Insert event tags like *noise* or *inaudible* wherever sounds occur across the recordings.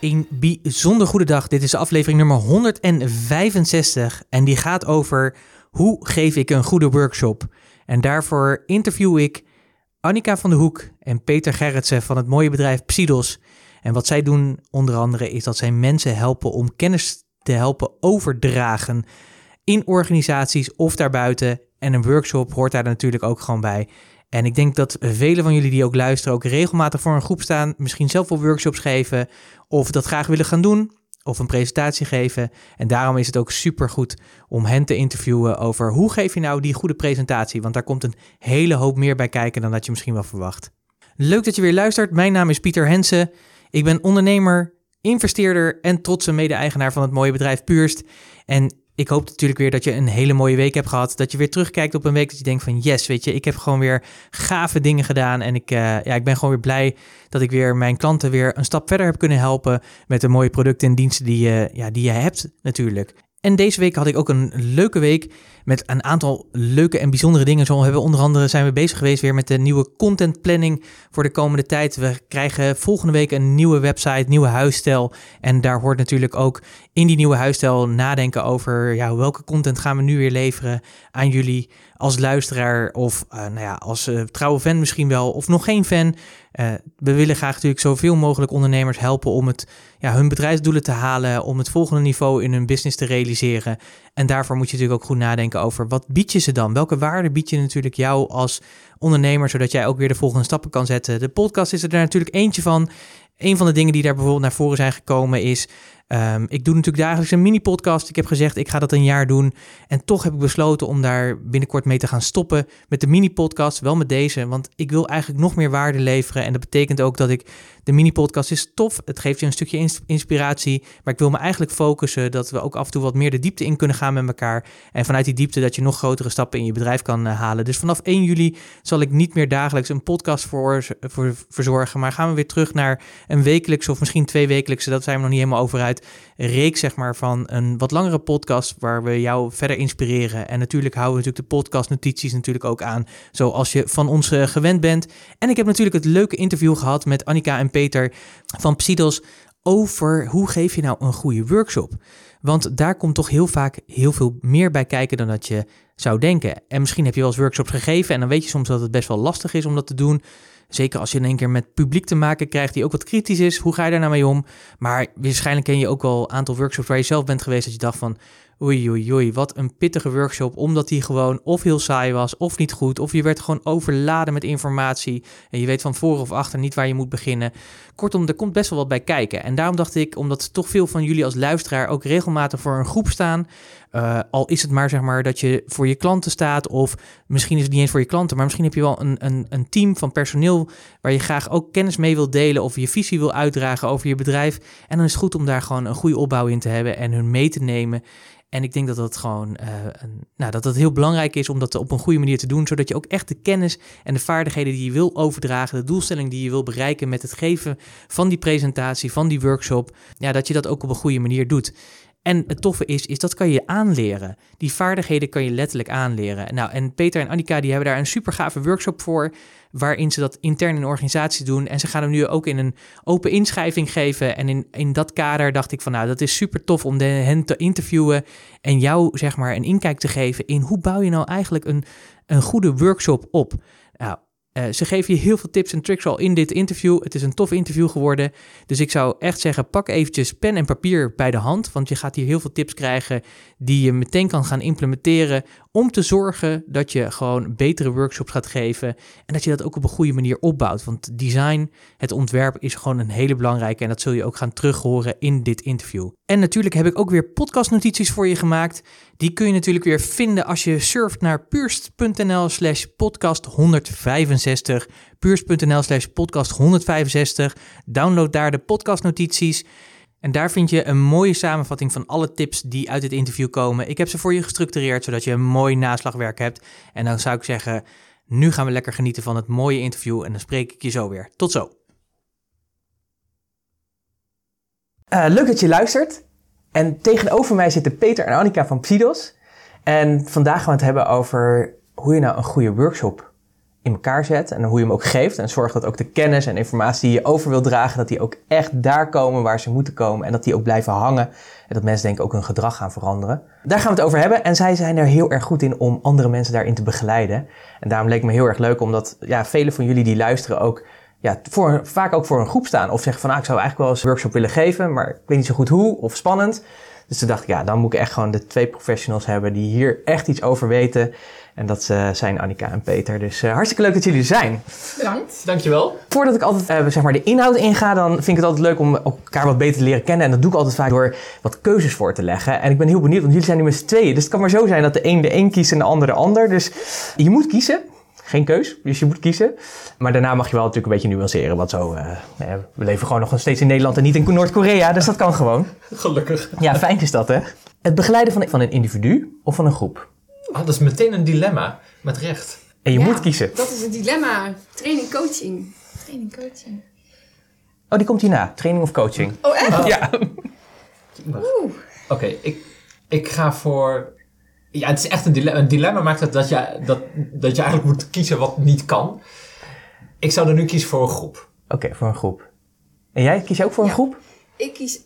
Een bijzonder goede dag. Dit is aflevering nummer 165 en die gaat over hoe geef ik een goede workshop. En daarvoor interview ik Annika van de Hoek en Peter Gerritsen van het mooie bedrijf Psidos. En wat zij doen onder andere is dat zij mensen helpen om kennis te helpen overdragen in organisaties of daarbuiten. En een workshop hoort daar natuurlijk ook gewoon bij. En ik denk dat velen van jullie die ook luisteren ook regelmatig voor een groep staan, misschien zelf wel workshops geven of dat graag willen gaan doen of een presentatie geven. En daarom is het ook super goed om hen te interviewen over hoe geef je nou die goede presentatie, want daar komt een hele hoop meer bij kijken dan dat je misschien wel verwacht. Leuk dat je weer luistert. Mijn naam is Pieter Hensen. Ik ben ondernemer, investeerder en trotse mede-eigenaar van het mooie bedrijf Puurst. En ik hoop natuurlijk weer dat je een hele mooie week hebt gehad. Dat je weer terugkijkt op een week dat je denkt van yes, weet je, ik heb gewoon weer gave dingen gedaan. En ik, uh, ja, ik ben gewoon weer blij dat ik weer mijn klanten weer een stap verder heb kunnen helpen met de mooie producten en diensten die, ja, die je hebt natuurlijk. En deze week had ik ook een leuke week met een aantal leuke en bijzondere dingen. Zo hebben we onder andere zijn we bezig geweest weer met de nieuwe content planning voor de komende tijd. We krijgen volgende week een nieuwe website, nieuwe huisstijl. En daar hoort natuurlijk ook in die nieuwe huisstijl nadenken over ja, welke content gaan we nu weer leveren aan jullie als luisteraar of uh, nou ja, als uh, trouwe fan misschien wel of nog geen fan. Uh, we willen graag natuurlijk zoveel mogelijk ondernemers helpen om het, ja, hun bedrijfsdoelen te halen, om het volgende niveau in hun business te realiseren. En daarvoor moet je natuurlijk ook goed nadenken over wat bied je ze dan? Welke waarde bied je natuurlijk jou als ondernemer, zodat jij ook weer de volgende stappen kan zetten? De podcast is er natuurlijk eentje van. Een van de dingen die daar bijvoorbeeld naar voren zijn gekomen is Um, ik doe natuurlijk dagelijks een mini-podcast. Ik heb gezegd, ik ga dat een jaar doen. En toch heb ik besloten om daar binnenkort mee te gaan stoppen met de mini-podcast. Wel met deze, want ik wil eigenlijk nog meer waarde leveren. En dat betekent ook dat ik, de mini-podcast is tof. Het geeft je een stukje inspiratie. Maar ik wil me eigenlijk focussen dat we ook af en toe wat meer de diepte in kunnen gaan met elkaar. En vanuit die diepte dat je nog grotere stappen in je bedrijf kan uh, halen. Dus vanaf 1 juli zal ik niet meer dagelijks een podcast voor, voor, verzorgen. Maar gaan we weer terug naar een wekelijkse of misschien twee wekelijkse. Dat zijn we nog niet helemaal over uit reeks zeg maar, van een wat langere podcast waar we jou verder inspireren. En natuurlijk houden we natuurlijk de podcast notities natuurlijk ook aan, zoals je van ons uh, gewend bent. En ik heb natuurlijk het leuke interview gehad met Annika en Peter van Psidos over hoe geef je nou een goede workshop. Want daar komt toch heel vaak heel veel meer bij kijken dan dat je zou denken. En misschien heb je wel eens workshops gegeven en dan weet je soms dat het best wel lastig is om dat te doen. Zeker als je in één keer met publiek te maken krijgt die ook wat kritisch is. Hoe ga je daar nou mee om? Maar waarschijnlijk ken je ook wel een aantal workshops waar je zelf bent geweest. Dat je dacht van oei oei oei, wat een pittige workshop. Omdat die gewoon of heel saai was of niet goed. Of je werd gewoon overladen met informatie. En je weet van voor of achter niet waar je moet beginnen. Kortom, er komt best wel wat bij kijken. En daarom dacht ik, omdat toch veel van jullie als luisteraar ook regelmatig voor een groep staan. Uh, al is het maar zeg maar dat je voor je klanten staat, of misschien is het niet eens voor je klanten, maar misschien heb je wel een, een, een team van personeel waar je graag ook kennis mee wilt delen of je visie wil uitdragen over je bedrijf. En dan is het goed om daar gewoon een goede opbouw in te hebben en hun mee te nemen. En ik denk dat dat gewoon een, nou, dat dat heel belangrijk is om dat op een goede manier te doen, zodat je ook echt de kennis en de vaardigheden die je wil overdragen, de doelstelling die je wil bereiken met het geven van die presentatie, van die workshop, ja, dat je dat ook op een goede manier doet. En het toffe is, is dat kan je aanleren. Die vaardigheden kan je letterlijk aanleren. Nou, en Peter en Annika die hebben daar een super gave workshop voor, waarin ze dat intern in organisatie doen. En ze gaan hem nu ook in een open inschrijving geven. En in, in dat kader dacht ik van, nou, dat is super tof om hen te interviewen en jou, zeg maar, een inkijk te geven in hoe bouw je nou eigenlijk een, een goede workshop op. Nou, uh, ze geven je heel veel tips en tricks al in dit interview. Het is een tof interview geworden. Dus ik zou echt zeggen, pak eventjes pen en papier bij de hand. Want je gaat hier heel veel tips krijgen die je meteen kan gaan implementeren. Om te zorgen dat je gewoon betere workshops gaat geven. En dat je dat ook op een goede manier opbouwt. Want design, het ontwerp is gewoon een hele belangrijke. En dat zul je ook gaan terughoren in dit interview. En natuurlijk heb ik ook weer podcastnotities voor je gemaakt. Die kun je natuurlijk weer vinden als je surft naar puurst.nl slash podcast 165. Puurst.nl slash podcast 165. Download daar de podcastnotities. En daar vind je een mooie samenvatting van alle tips die uit dit interview komen. Ik heb ze voor je gestructureerd, zodat je een mooi naslagwerk hebt. En dan zou ik zeggen, nu gaan we lekker genieten van het mooie interview en dan spreek ik je zo weer. Tot zo. Uh, leuk dat je luistert. En tegenover mij zitten Peter en Annika van Psidos. En vandaag gaan we het hebben over hoe je nou een goede workshop in elkaar zet. En hoe je hem ook geeft. En zorgt dat ook de kennis en informatie die je over wil dragen, dat die ook echt daar komen waar ze moeten komen. En dat die ook blijven hangen. En dat mensen denk ik ook hun gedrag gaan veranderen. Daar gaan we het over hebben. En zij zijn er heel erg goed in om andere mensen daarin te begeleiden. En daarom leek me heel erg leuk, omdat ja, velen van jullie die luisteren ook ja, voor, vaak ook voor een groep staan. Of zeggen van, ah, ik zou eigenlijk wel eens een workshop willen geven, maar ik weet niet zo goed hoe of spannend. Dus toen dacht ik, ja, dan moet ik echt gewoon de twee professionals hebben die hier echt iets over weten. En dat uh, zijn Annika en Peter. Dus uh, hartstikke leuk dat jullie er zijn. Bedankt. Dankjewel. Voordat ik altijd uh, zeg maar de inhoud inga, dan vind ik het altijd leuk om elkaar wat beter te leren kennen. En dat doe ik altijd vaak door wat keuzes voor te leggen. En ik ben heel benieuwd, want jullie zijn nu met z'n tweeën. Dus het kan maar zo zijn dat de een de een kiest en de ander de ander. Dus je moet kiezen geen keus, dus je moet kiezen. Maar daarna mag je wel natuurlijk een beetje nuanceren. Want zo, uh, we leven gewoon nog steeds in Nederland en niet in Noord-Korea. Dus dat kan gewoon. Gelukkig. Ja, fijn is dat hè. Het begeleiden van, van een individu of van een groep. Ah, dat is meteen een dilemma, met recht. En je moet kiezen. Dat is een dilemma. Training, coaching. Training, coaching. Oh, die komt hierna. Training of coaching. Oh, echt? Oh. Ja. Oké, okay, ik, ik ga voor ja, het is echt een dilemma. Een dilemma maakt het dat je, dat, dat je eigenlijk moet kiezen wat niet kan. Ik zou er nu kiezen voor een groep. Oké, voor een groep. En jij kies je ook voor een groep? Ik kies,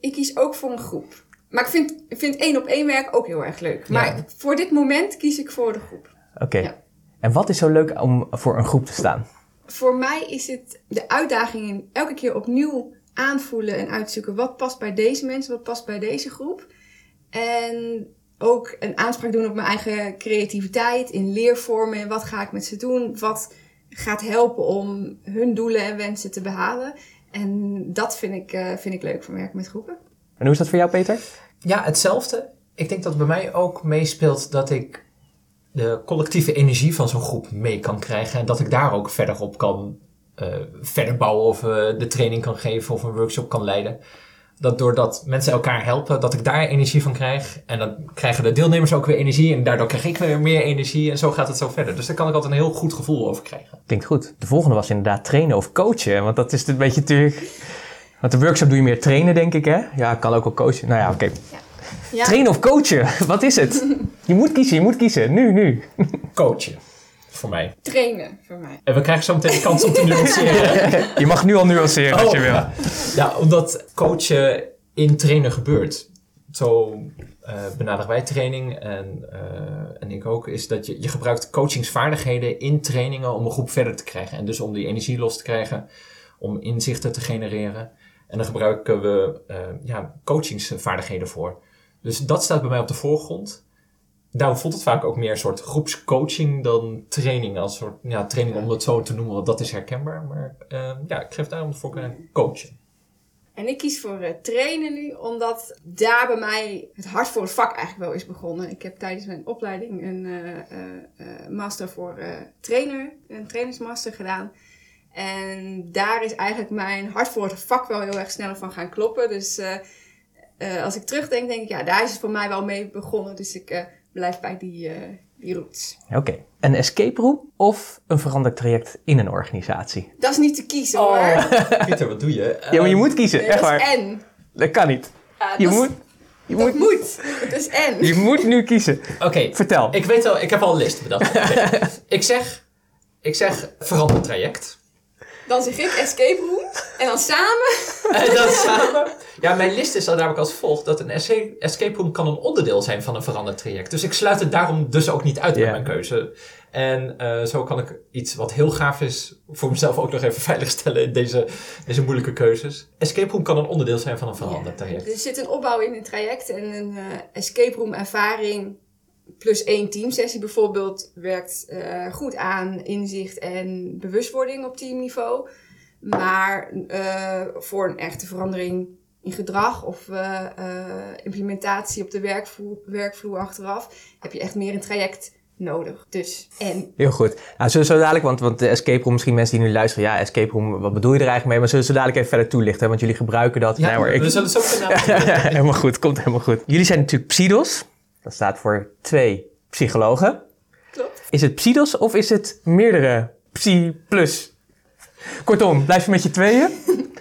ik kies ook voor een groep. Maar ik vind, ik vind één op één werk ook heel erg leuk. Maar voor dit moment kies ik voor de groep. Oké. Ja. En wat is zo leuk om voor een groep te staan? Voor mij is het de uitdaging in elke keer opnieuw aanvoelen en uitzoeken wat past bij deze mensen, wat past bij deze groep. En ook een aanspraak doen op mijn eigen creativiteit in leervormen. En wat ga ik met ze doen? Wat gaat helpen om hun doelen en wensen te behalen? En dat vind ik, uh, vind ik leuk van werken met groepen. En hoe is dat voor jou, Peter? Ja, hetzelfde. Ik denk dat bij mij ook meespeelt dat ik de collectieve energie van zo'n groep mee kan krijgen. En dat ik daar ook verder op kan uh, verder bouwen of uh, de training kan geven of een workshop kan leiden dat doordat mensen elkaar helpen, dat ik daar energie van krijg. En dan krijgen de deelnemers ook weer energie. En daardoor krijg ik weer meer energie. En zo gaat het zo verder. Dus daar kan ik altijd een heel goed gevoel over krijgen. Klinkt goed. De volgende was inderdaad trainen of coachen. Want dat is een beetje natuurlijk... Want de workshop doe je meer trainen, denk ik, hè? Ja, kan ook wel coachen. Nou ja, oké. Ja. Ja. Trainen of coachen? *laughs* Wat is het? je moet kiezen, je moet kiezen. Nu, nu. coachen voor mij. Trainen voor mij. En we krijgen zo meteen de kans om te nuanceren. *laughs* je mag nu al nuanceren als je oh. wil. Ja, omdat coachen in trainen gebeurt. Zo uh, benaderen wij training en, uh, en ik ook, is dat je, je gebruikt coachingsvaardigheden in trainingen om een groep verder te krijgen. En dus om die energie los te krijgen, om inzichten te genereren. En dan gebruiken we uh, ja, coachingsvaardigheden voor. Dus dat staat bij mij op de voorgrond daarom voelt het vaak ook meer een soort groepscoaching dan training. Als soort ja, training om het zo te noemen, want dat is herkenbaar. Maar uh, ja, ik geef daarom de voorkeur aan coachen. En ik kies voor uh, trainen nu, omdat daar bij mij het hart voor het vak eigenlijk wel is begonnen. Ik heb tijdens mijn opleiding een uh, master voor trainer, een trainingsmaster gedaan. En daar is eigenlijk mijn hart voor het vak wel heel erg sneller van gaan kloppen. Dus als ik terugdenk, denk ik, ja, daar is het voor mij wel mee begonnen. Dus ik blijf bij die, uh, die roots. Oké. Een escape room of een veranderd traject in een organisatie? Dat is niet te kiezen oh. hoor. *laughs* Pieter, wat doe je? Ja, maar je moet kiezen, echt waar. en. Dat kan niet. je moet... Je moet, moet. Het is en. Je moet nu kiezen. Oké. Vertel. Ik weet al, ik heb al een list bedacht. *laughs* ik zeg, ik zeg veranderd traject. Dan zeg ik escape room. En dan samen. En dan *laughs* samen. Ja, mijn list is dan namelijk als volgt. Dat een escape room kan een onderdeel zijn van een veranderd traject. Dus ik sluit het daarom dus ook niet uit met mijn keuze. En uh, zo kan ik iets wat heel gaaf is voor mezelf ook nog even *laughs* veiligstellen in deze, deze moeilijke keuzes. Escape room kan een onderdeel zijn van een veranderd traject. Er zit een opbouw in een traject en een uh, escape room ervaring plus één teamsessie bijvoorbeeld werkt uh, goed aan inzicht en bewustwording op teamniveau. Maar uh, voor een echte verandering in gedrag of uh, implementatie op de werkvloer, werkvloer achteraf heb je echt meer een traject nodig. Dus, en Heel goed. Nou, zullen we zo dadelijk, want, want de escape room, misschien mensen die nu luisteren, ja, escape room, wat bedoel je er eigenlijk mee? Maar zullen we zo dadelijk even verder toelichten, want jullie gebruiken dat. Ja, Nee, hoor, ik- we zullen het zo kunnen *laughs* helemaal goed, komt helemaal goed. Jullie zijn natuurlijk PSIDOS. Dat staat voor twee psychologen. klopt. Is het PSIDOS of is het meerdere Psi plus? Kortom, blijf je met je tweeën? *laughs*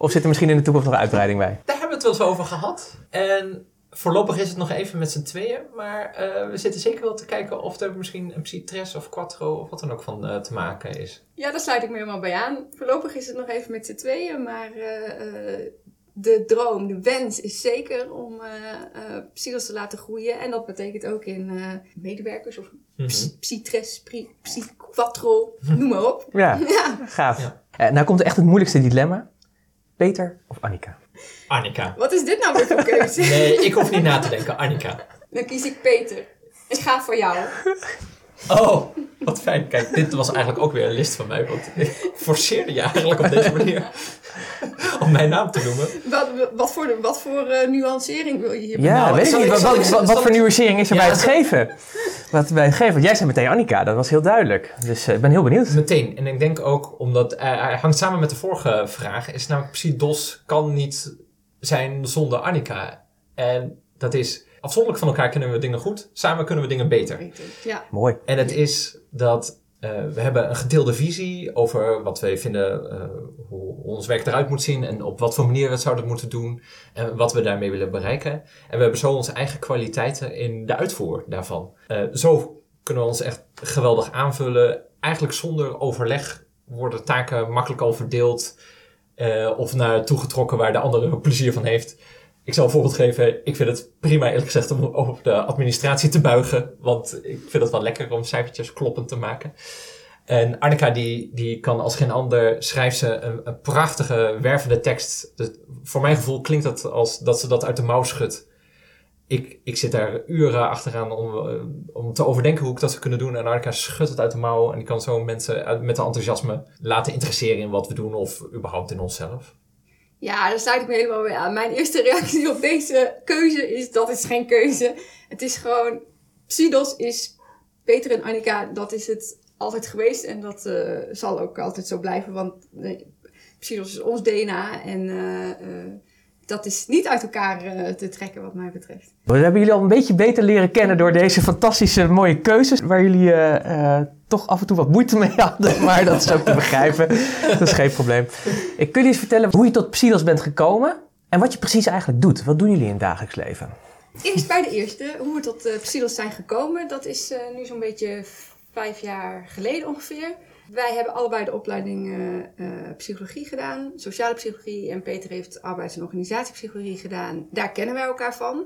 Of zit er misschien in de toekomst nog een uitbreiding bij? Daar hebben we het wel eens over gehad. En voorlopig is het nog even met z'n tweeën. Maar eh, we zitten zeker wel te kijken of er misschien een Psytres of Quattro of wat dan ook van eh, te maken is. Ja, daar sluit ik me helemaal bij aan. Voorlopig is het nog even met z'n tweeën, maar eh, eh, de droom, de wens is zeker om eh eh Psylos te laten groeien. En dat betekent ook in eh, medewerkers of Mhm. psy- Psytres, Psyquattro, noem maar op. Ja, *laughs* Ja. gaaf. Ja. Nou komt echt het moeilijkste dilemma. Peter of Annika? Annika. Wat is dit nou weer voor keuze? Nee, ik hoef niet na te denken. Annika. Dan kies ik Peter. Ik ga voor jou. *laughs* Oh, wat fijn. Kijk, dit was eigenlijk ook weer een list van mij. Want ik forceerde je eigenlijk op deze manier *laughs* om mijn naam te noemen. Wat, wat voor, wat voor eh, nuancering wil je hier Ja, Nou, weet ik niet. Wat, wat, voor nuancering is er Ja, bij het zal- geven? Wat bij het geven? Want jij zei meteen Annika, dat was heel duidelijk. Dus eh, ik ben heel benieuwd. Meteen. En ik denk ook, omdat eh, hij hangt samen met de vorige vraag, is namelijk Psydos kan niet zijn zonder Annika. En dat is, afzonderlijk van elkaar kunnen we dingen goed, samen kunnen we dingen beter. Ja. Mooi. En het is dat eh, we hebben een gedeelde visie over wat wij vinden, eh, hoe ons werk eruit moet zien en op wat voor manier we het zouden moeten doen en wat we daarmee willen bereiken. En we hebben zo onze eigen kwaliteiten in de uitvoer daarvan. Eh, zo kunnen we ons echt geweldig aanvullen. Eigenlijk zonder overleg worden taken makkelijk al verdeeld eh, of naar toegetrokken waar de andere plezier van heeft. Ik zal een voorbeeld geven. Ik vind het prima eerlijk gezegd om op de administratie te buigen. Want ik vind het wel lekker om cijfertjes kloppend te maken. En Annika die, die kan als geen ander schrijft ze een, prachtige wervende tekst. Dus voor mijn gevoel klinkt dat als dat ze dat uit de mouw schudt. Ik, ik zit daar uren achteraan om, eh, om te overdenken hoe ik dat zou kunnen doen. En Annika schudt het uit de mouw. En die kan zo mensen met de enthousiasme laten interesseren in wat we doen. Of überhaupt in onszelf. Ja, daar sluit ik me helemaal bij aan. Mijn eerste reactie op deze keuze is, dat is geen keuze. Het is gewoon, Psydos is Peter en Annika, dat is het altijd geweest. En dat eh, zal ook altijd zo blijven, want nee, Psydos is ons DNA. En eh, eh, dat is niet uit elkaar eh, te trekken wat mij betreft. We hebben jullie al een beetje beter leren kennen door deze fantastische mooie keuzes. Waar jullie eh, eh, toch af en toe wat moeite mee *laughs* hadden. Maar dat is ook te begrijpen. Dat is geen probleem. Ik kun je eens vertellen hoe je tot Psydos bent gekomen. En wat je precies eigenlijk doet. Wat doen jullie in het dagelijks leven? Eerst bij de eerste, hoe we tot Psydos zijn gekomen. Dat is nu zo'n beetje vijf jaar geleden ongeveer. Wij hebben allebei de opleiding uh, uh, psychologie gedaan, sociale psychologie. En Peter heeft arbeids- en organisatiepsychologie gedaan. Daar kennen wij elkaar van.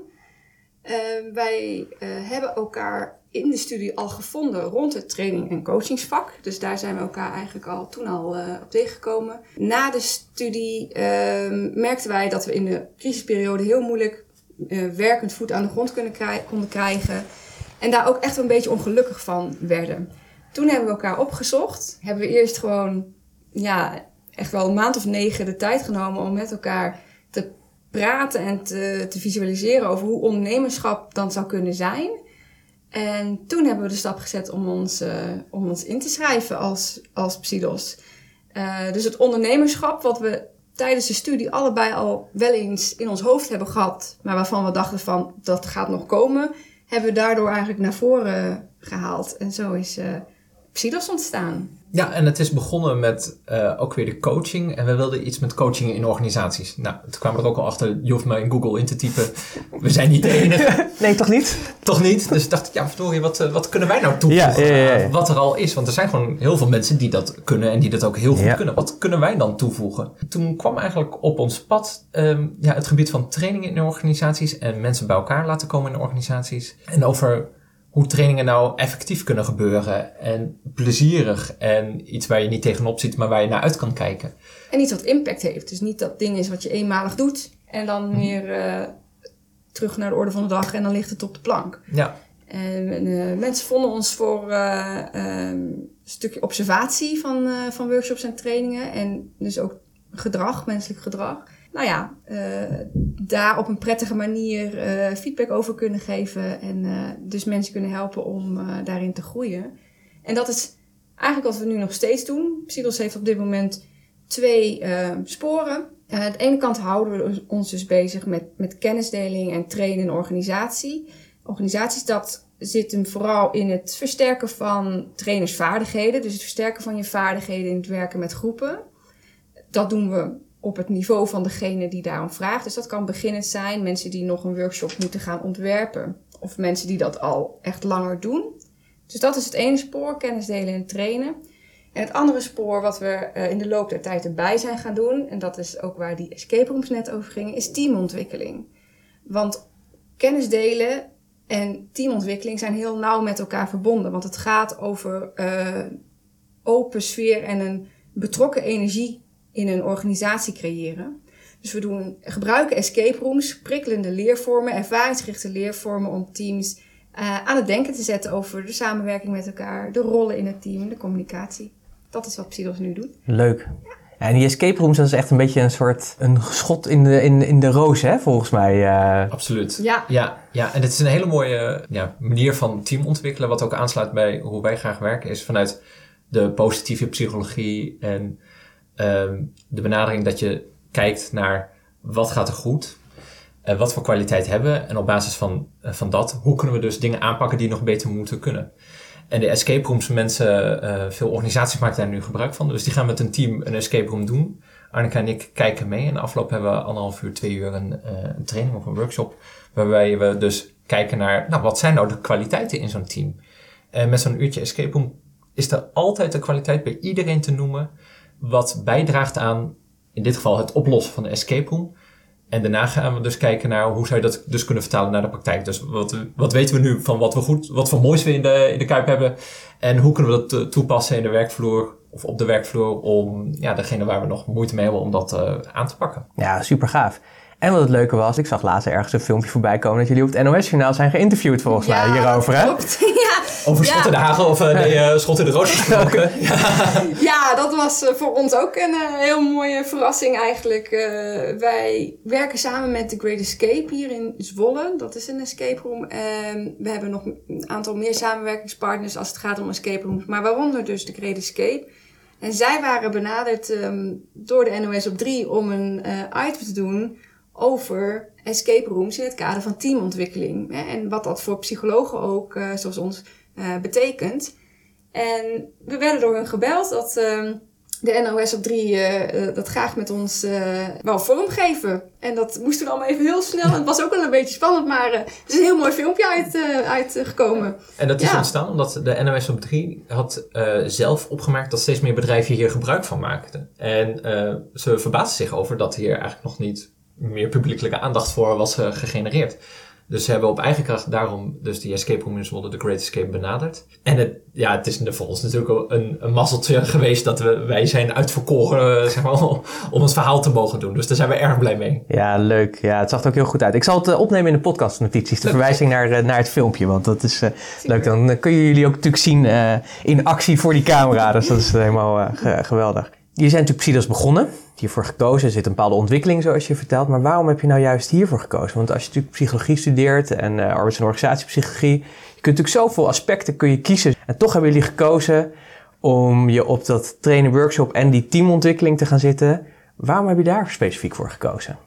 Uh, wij hebben elkaar in de studie al gevonden rond het training- en coachingsvak. Dus daar zijn we elkaar eigenlijk al toen al op tegengekomen. Na de studie uh, merkten wij dat we in de crisisperiode heel moeilijk werkend voet aan de grond konden krijgen. En daar ook echt een beetje ongelukkig van werden. Toen hebben we elkaar opgezocht. Hebben we eerst gewoon, ja, echt wel een maand of negen de tijd genomen om met elkaar te praten en te, te visualiseren over hoe ondernemerschap dan zou kunnen zijn. En toen hebben we de stap gezet om ons, uh, om ons in te schrijven als, als Psydos. Uh, dus het ondernemerschap, wat we tijdens de studie allebei al wel eens in ons hoofd hebben gehad, maar waarvan we dachten van dat gaat nog komen, hebben we daardoor eigenlijk naar voren gehaald. En zo is uh, Psydos ontstaan. Ja, en het is begonnen met uh, ook weer de coaching. En we wilden iets met coaching in organisaties. Nou, toen kwamen we er ook al achter, je hoeft maar in Google in te typen. We zijn niet de enige. *laughs* nee, toch niet? Toch niet? Dus dacht ik, ja, verdorie, wat, uh, wat kunnen wij nou toevoegen ja, ja, ja, wat er al is? Want er zijn gewoon heel veel mensen die dat kunnen en die dat ook heel goed ja. kunnen. Wat kunnen wij dan toevoegen? Toen kwam eigenlijk op ons pad um, ja, het gebied van trainingen in organisaties en mensen bij elkaar laten komen in organisaties. En over hoe trainingen nou effectief kunnen gebeuren en plezierig en iets waar je niet tegenop ziet, maar waar je naar uit kan kijken. En iets wat impact heeft. Dus niet dat ding is wat je eenmalig doet en dan weer uh, terug naar de orde van de dag en dan ligt het op de plank. Ja. En uh, mensen vonden ons voor uh, um, een stukje observatie van, van workshops en trainingen en dus ook gedrag, menselijk gedrag. Nou ja, uh, daar op een prettige manier uh, feedback over kunnen geven. En uh, dus mensen kunnen helpen om daarin te groeien. En dat is eigenlijk wat we nu nog steeds doen. Psychos heeft op dit moment twee sporen. aan de ene kant houden we ons dus bezig met, met kennisdeling en trainen en organisatie. Organisaties, dat zit hem vooral in het versterken van trainersvaardigheden. Dus het versterken van je vaardigheden in het werken met groepen. Dat doen we op het niveau van degene die daarom vraagt. Dus dat kan beginnend zijn, mensen die nog een workshop moeten gaan ontwerpen. Of mensen die dat al echt langer doen. Dus dat is het ene spoor, kennis delen en trainen. En het andere spoor wat we uh, in de loop der tijd erbij zijn gaan doen, en dat is ook waar die escape rooms net over gingen, is teamontwikkeling. Want kennis delen en teamontwikkeling zijn heel nauw met elkaar verbonden. Want het gaat over uh, open sfeer en een betrokken energie in een organisatie creëren. Dus we doen, gebruiken escape rooms, prikkelende leervormen, ervaringsgerichte leervormen om teams uh, aan het denken te zetten over de samenwerking met elkaar, de rollen in het team, de communicatie. Dat is wat Psydos nu doet. Leuk. Ja, en die escape rooms, dat is echt een beetje een soort een schot in de, in, in de roos, hè, volgens mij. Uh... Absoluut. Ja. ja. Ja, en het is een hele mooie ja, manier van team ontwikkelen, wat ook aansluit bij hoe wij graag werken, is vanuit de positieve psychologie en um, de benadering dat je kijkt naar wat gaat er goed, uh, wat voor kwaliteit hebben en op basis van, uh, van dat, hoe kunnen we dus dingen aanpakken die nog beter moeten kunnen. En de escape rooms, mensen, uh, veel organisaties maken daar nu gebruik van. Dus die gaan met een team een escape room doen. Arnika en ik kijken mee. En afloop hebben we anderhalf uur, twee uur een, een training of een workshop. Waarbij we dus kijken naar, nou, wat zijn nou de kwaliteiten in zo'n team? En met zo'n uurtje escape room is er altijd de kwaliteit bij iedereen te noemen wat bijdraagt aan, in dit geval, het oplossen van de escape room. En daarna gaan we dus kijken naar hoe zou je dat dus kunnen vertalen naar de praktijk. Dus wat, wat weten we nu van wat we goed, wat voor moois we in de, in de Kuip hebben. En hoe kunnen we dat toepassen in de werkvloer of op de werkvloer om ja, degene waar we nog moeite mee hebben om dat uh, aan te pakken. Ja, super gaaf. En wat het leuke was, ik zag laatst ergens een filmpje voorbij komen dat jullie op het NOS-journaal zijn geïnterviewd volgens mij hierover. Hè? Klopt. *laughs* ja. Over Schot in de Hagen of uh, nee, uh, Schot in de Roos *laughs* gesproken. ja. *laughs* ja, dat was uh, voor ons ook een heel mooie verrassing eigenlijk. wij werken samen met The Great Escape hier in Zwolle. Dat is een escape room. En we hebben nog een aantal meer samenwerkingspartners als het gaat om escape rooms. Maar waaronder dus The Great Escape. En zij waren benaderd um, door de NOS op 3 om een item te doen over escape rooms in het kader van teamontwikkeling. Hè, en wat dat voor psychologen ook, uh, zoals ons, uh, betekent. En we werden door hun gebeld dat uh, de NOS op 3 uh, dat graag met ons wel vormgeven. En dat moest toen allemaal even heel snel. En het was ook wel een beetje spannend, maar het is een heel mooi filmpje uit, uitgekomen. en dat is ja. ontstaan omdat de NOS op 3 had zelf opgemerkt dat steeds meer bedrijven hier gebruik van maakten. En ze verbaasden zich over dat hier eigenlijk nog niet meer publiekelijke aandacht voor was uh, gegenereerd. Dus ze hebben op eigen kracht daarom dus die escape room in Zwolle, de Great Escape, benaderd. En het, ja, het is voor ons natuurlijk een, een mazzeltje geweest dat we, wij zijn uitverkoren uh, zeg maar, *laughs* om het verhaal te mogen doen. Dus daar zijn we erg blij mee. Ja, leuk. Ja, het zag er ook heel goed uit. Ik zal het uh, opnemen in de podcastnotities, de verwijzing naar, naar het filmpje, want dat is leuk. Dan kunnen jullie ook natuurlijk zien in actie voor die camera. Dus dat is helemaal geweldig. Je zijn natuurlijk Psidas begonnen, hiervoor gekozen. Er zit een bepaalde ontwikkeling, zoals je vertelt. Maar waarom heb je nou juist hiervoor gekozen? Want als je natuurlijk psychologie studeert en uh, arbeids- en organisatiepsychologie, je kunt natuurlijk zoveel aspecten kun je kiezen. En toch hebben jullie gekozen om je op dat trainen workshop en die teamontwikkeling te gaan zitten. Waarom heb je daar specifiek voor gekozen?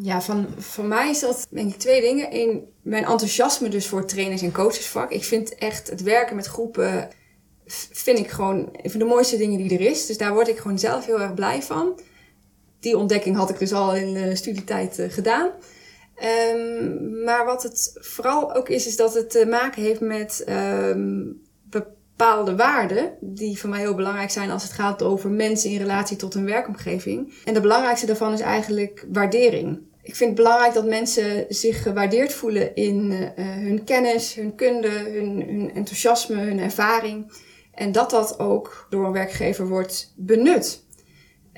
Ja, van, voor mij is dat denk ik twee dingen. Eén, mijn enthousiasme dus voor trainers- en coachesvak. Ik vind echt het werken met groepen vind ik gewoon een van de mooiste dingen die er is. Dus daar word ik gewoon zelf heel erg blij van. Die ontdekking had ik dus al in de studietijd uh, gedaan. Um, maar wat het vooral ook is, is dat het te maken heeft met um, bepaalde waarden. Die voor mij heel belangrijk zijn als het gaat over mensen in relatie tot hun werkomgeving. En de belangrijkste daarvan is eigenlijk waardering. Ik vind het belangrijk dat mensen zich gewaardeerd voelen in uh, hun kennis, hun kunde, hun, hun enthousiasme, hun ervaring. En dat dat ook door een werkgever wordt benut.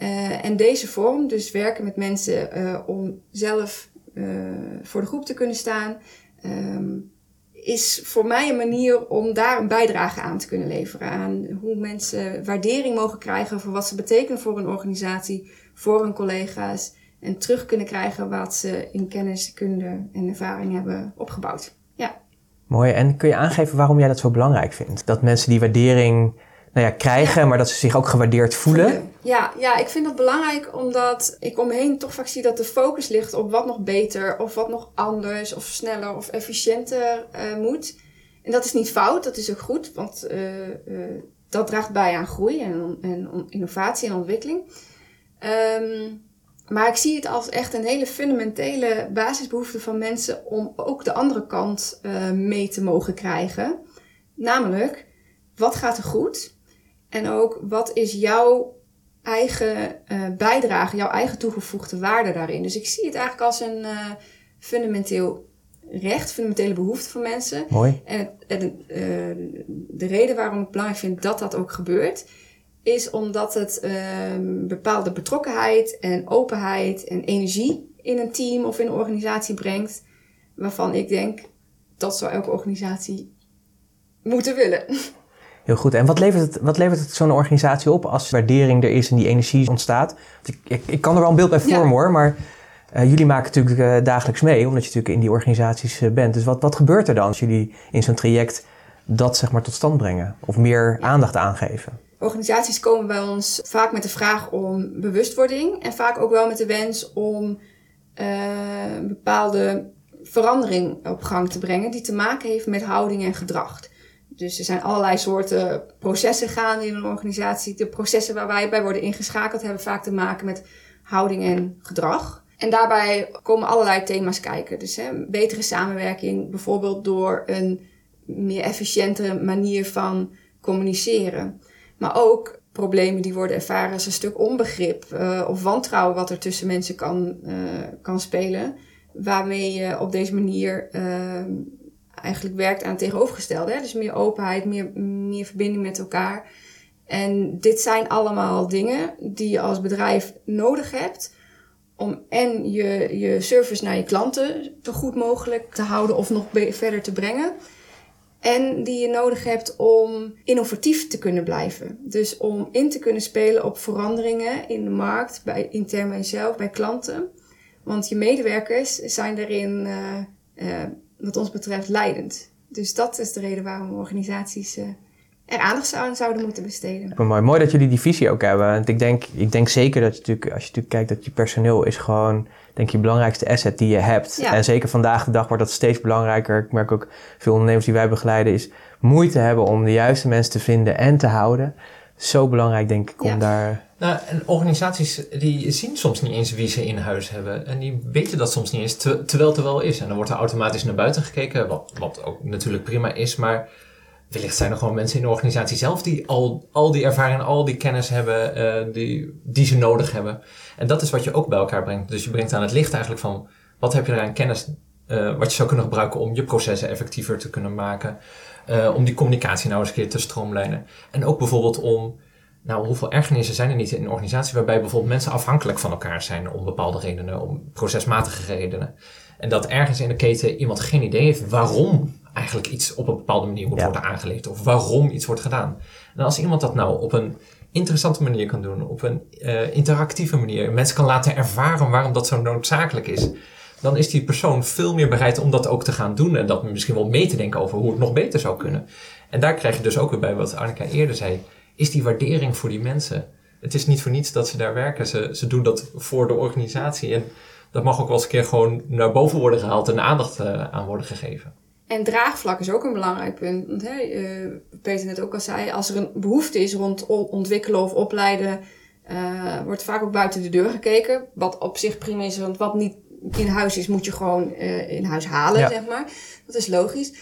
Uh, en deze vorm, dus werken met mensen uh, om zelf uh, voor de groep te kunnen staan, um, is voor mij een manier om daar een bijdrage aan te kunnen leveren. Aan hoe mensen waardering mogen krijgen voor wat ze betekenen voor een organisatie, voor hun collega's en terug kunnen krijgen wat ze in kennis, kunde en ervaring hebben opgebouwd. Ja. Mooi. En kun je aangeven waarom jij dat zo belangrijk vindt? Dat mensen die waardering nou ja, krijgen, maar dat ze zich ook gewaardeerd voelen? Ja, ja, ik vind dat belangrijk omdat ik om me heen toch vaak zie dat de focus ligt op wat nog beter of wat nog anders of sneller of efficiënter uh, moet. En dat is niet fout, dat is ook goed, want uh, uh, dat draagt bij aan groei en, en innovatie en ontwikkeling. Um, maar ik zie het als echt een hele fundamentele basisbehoefte van mensen om ook de andere kant uh, mee te mogen krijgen. Namelijk, wat gaat er goed? En ook, wat is jouw eigen uh, bijdrage, jouw eigen toegevoegde waarde daarin? Dus ik zie het eigenlijk als een uh, fundamenteel recht, fundamentele behoefte van mensen. Mooi. En, en de reden waarom ik belangrijk vind dat dat ook gebeurt, is omdat het um, bepaalde betrokkenheid en openheid en energie in een team of in een organisatie brengt. Waarvan ik denk, dat zou elke organisatie moeten willen. Heel goed. En wat levert het, wat levert het zo'n organisatie op als waardering er is en die energie ontstaat? Ik, ik, ik kan er wel een beeld bij vormen hoor, maar uh, jullie maken natuurlijk uh, dagelijks mee, omdat je natuurlijk in die organisaties uh, bent. Dus wat, wat gebeurt er dan als jullie in zo'n traject dat zeg maar tot stand brengen? Of meer aandacht aangeven? Organisaties komen bij ons vaak met de vraag om bewustwording en vaak ook wel met de wens om een bepaalde verandering op gang te brengen die te maken heeft met houding en gedrag. Dus er zijn allerlei soorten processen gaande in een organisatie. De processen waar wij bij worden ingeschakeld hebben vaak te maken met houding en gedrag. En daarbij komen allerlei thema's kijken. Dus hè, betere samenwerking, bijvoorbeeld door een meer efficiëntere manier van communiceren. Maar ook problemen die worden ervaren als een stuk onbegrip uh, of wantrouwen wat er tussen mensen kan, uh, kan spelen. Waarmee je op deze manier uh, eigenlijk werkt aan het tegenovergestelde. Hè? Dus meer openheid, meer, meer verbinding met elkaar. En dit zijn allemaal dingen die je als bedrijf nodig hebt om en je, je service naar je klanten zo goed mogelijk te houden of nog verder te brengen. En die je nodig hebt om innovatief te kunnen blijven. Dus om in te kunnen spelen op veranderingen in de markt, bij, intern bij jezelf, bij klanten. Want je medewerkers zijn daarin uh, uh, wat ons betreft leidend. Dus dat is de reden waarom organisaties uh, er aandacht aan zouden moeten besteden. Mooi. mooi dat jullie die visie ook hebben. Want ik denk, ik denk zeker dat je natuurlijk, als je natuurlijk kijkt dat je personeel is gewoon, denk je, belangrijkste asset die je hebt. Ja. En zeker vandaag de dag wordt dat steeds belangrijker. Ik merk ook veel ondernemers die wij begeleiden, is moeite hebben om de juiste mensen te vinden en te houden. Zo belangrijk, denk ik, om ja. daar nou, en organisaties die zien soms niet eens wie ze in huis hebben. En die weten dat soms niet eens, te, terwijl het er wel is. En dan wordt er automatisch naar buiten gekeken, wat, wat ook natuurlijk prima is. Maar wellicht zijn er gewoon mensen in de organisatie zelf die al, al die ervaring, al die kennis hebben uh, die, die ze nodig hebben. En dat is wat je ook bij elkaar brengt. Dus je brengt aan het licht eigenlijk van, wat heb je er aan kennis uh, wat je zou kunnen gebruiken om je processen effectiever te kunnen maken. Uh, om die communicatie nou eens een keer te stroomlijnen. En ook bijvoorbeeld om nou, hoeveel ergernissen zijn er niet in een organisatie waarbij bijvoorbeeld mensen afhankelijk van elkaar zijn om bepaalde redenen, om procesmatige redenen. En dat ergens in de keten iemand geen idee heeft waarom eigenlijk iets op een bepaalde manier moet ja. worden aangelegd of waarom iets wordt gedaan. En als iemand dat nou op een interessante manier kan doen, op een uh, interactieve manier, mensen kan laten ervaren waarom dat zo noodzakelijk is, dan is die persoon veel meer bereid om dat ook te gaan doen en dat misschien wel mee te denken over hoe het nog beter zou kunnen. En daar krijg je dus ook weer bij wat Annika eerder zei is die waardering voor die mensen. Het is niet voor niets dat ze daar werken. Ze, ze doen dat voor de organisatie. En dat mag ook wel eens een keer gewoon naar boven worden gehaald en aandacht uh, aan worden gegeven. En draagvlak is ook een belangrijk punt. Want hè, uh, Peter net ook al zei, als er een behoefte is rond ontwikkelen of opleiden, uh, wordt vaak ook buiten de deur gekeken. Wat op zich prima is, want wat niet in huis is, moet je gewoon in huis halen, ja. zeg maar. Dat is logisch.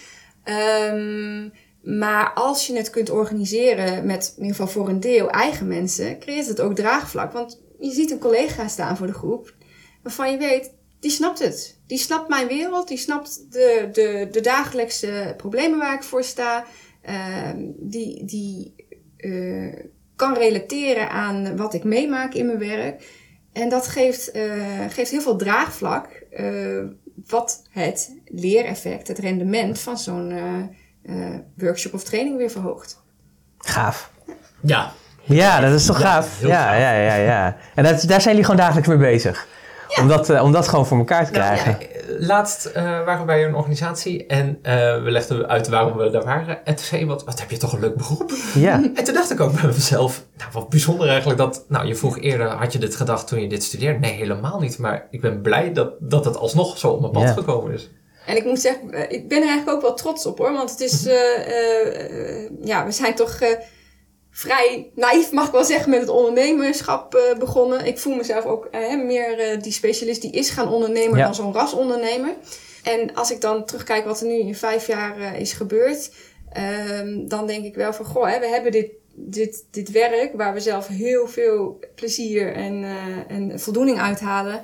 Um, maar als je het kunt organiseren met in ieder geval voor een deel eigen mensen, creëert het ook draagvlak. Want je ziet een collega staan voor de groep waarvan je weet, die snapt het. Die snapt mijn wereld, die snapt de, de, de dagelijkse problemen waar ik voor sta. Uh, die die uh, kan relateren aan wat ik meemaak in mijn werk. En dat geeft, uh, geeft heel veel draagvlak, wat het leereffect, het rendement van zo'n uh, workshop of training weer verhoogt. Gaaf. Ja, Ja, dat is toch Ja, gaaf? Ja, gaaf. ja, ja, ja. En dat, daar zijn jullie gewoon dagelijks mee bezig. Om, dat, eh, om dat gewoon voor elkaar te krijgen. Ja, laatst eh, waren we bij een organisatie en eh, we legden uit waarom we daar waren. En toen zei iemand, wat heb je toch een leuk beroep? Ja. En toen dacht ik ook bij mezelf, nou wat bijzonder eigenlijk dat, nou je vroeg eerder, had je dit gedacht toen je dit studeerde? Nee, helemaal niet. Maar ik ben blij dat, dat het alsnog zo op mijn pad Ja. gekomen is. En ik moet zeggen, eh, ik ben er eigenlijk ook wel trots op hoor. Want het is, *laughs* eh, eh, eh, ja, we zijn toch eh, vrij naïef, mag ik wel zeggen, met het ondernemerschap eh, begonnen. Ik voel mezelf ook eh, meer eh, die specialist die is gaan ondernemen Ja. dan zo'n rasondernemer. En als ik dan terugkijk wat er nu in vijf jaar is gebeurd, ehm, dan denk ik wel van, goh, hè, we hebben dit, dit, dit werk waar we zelf heel veel plezier en, en voldoening uithalen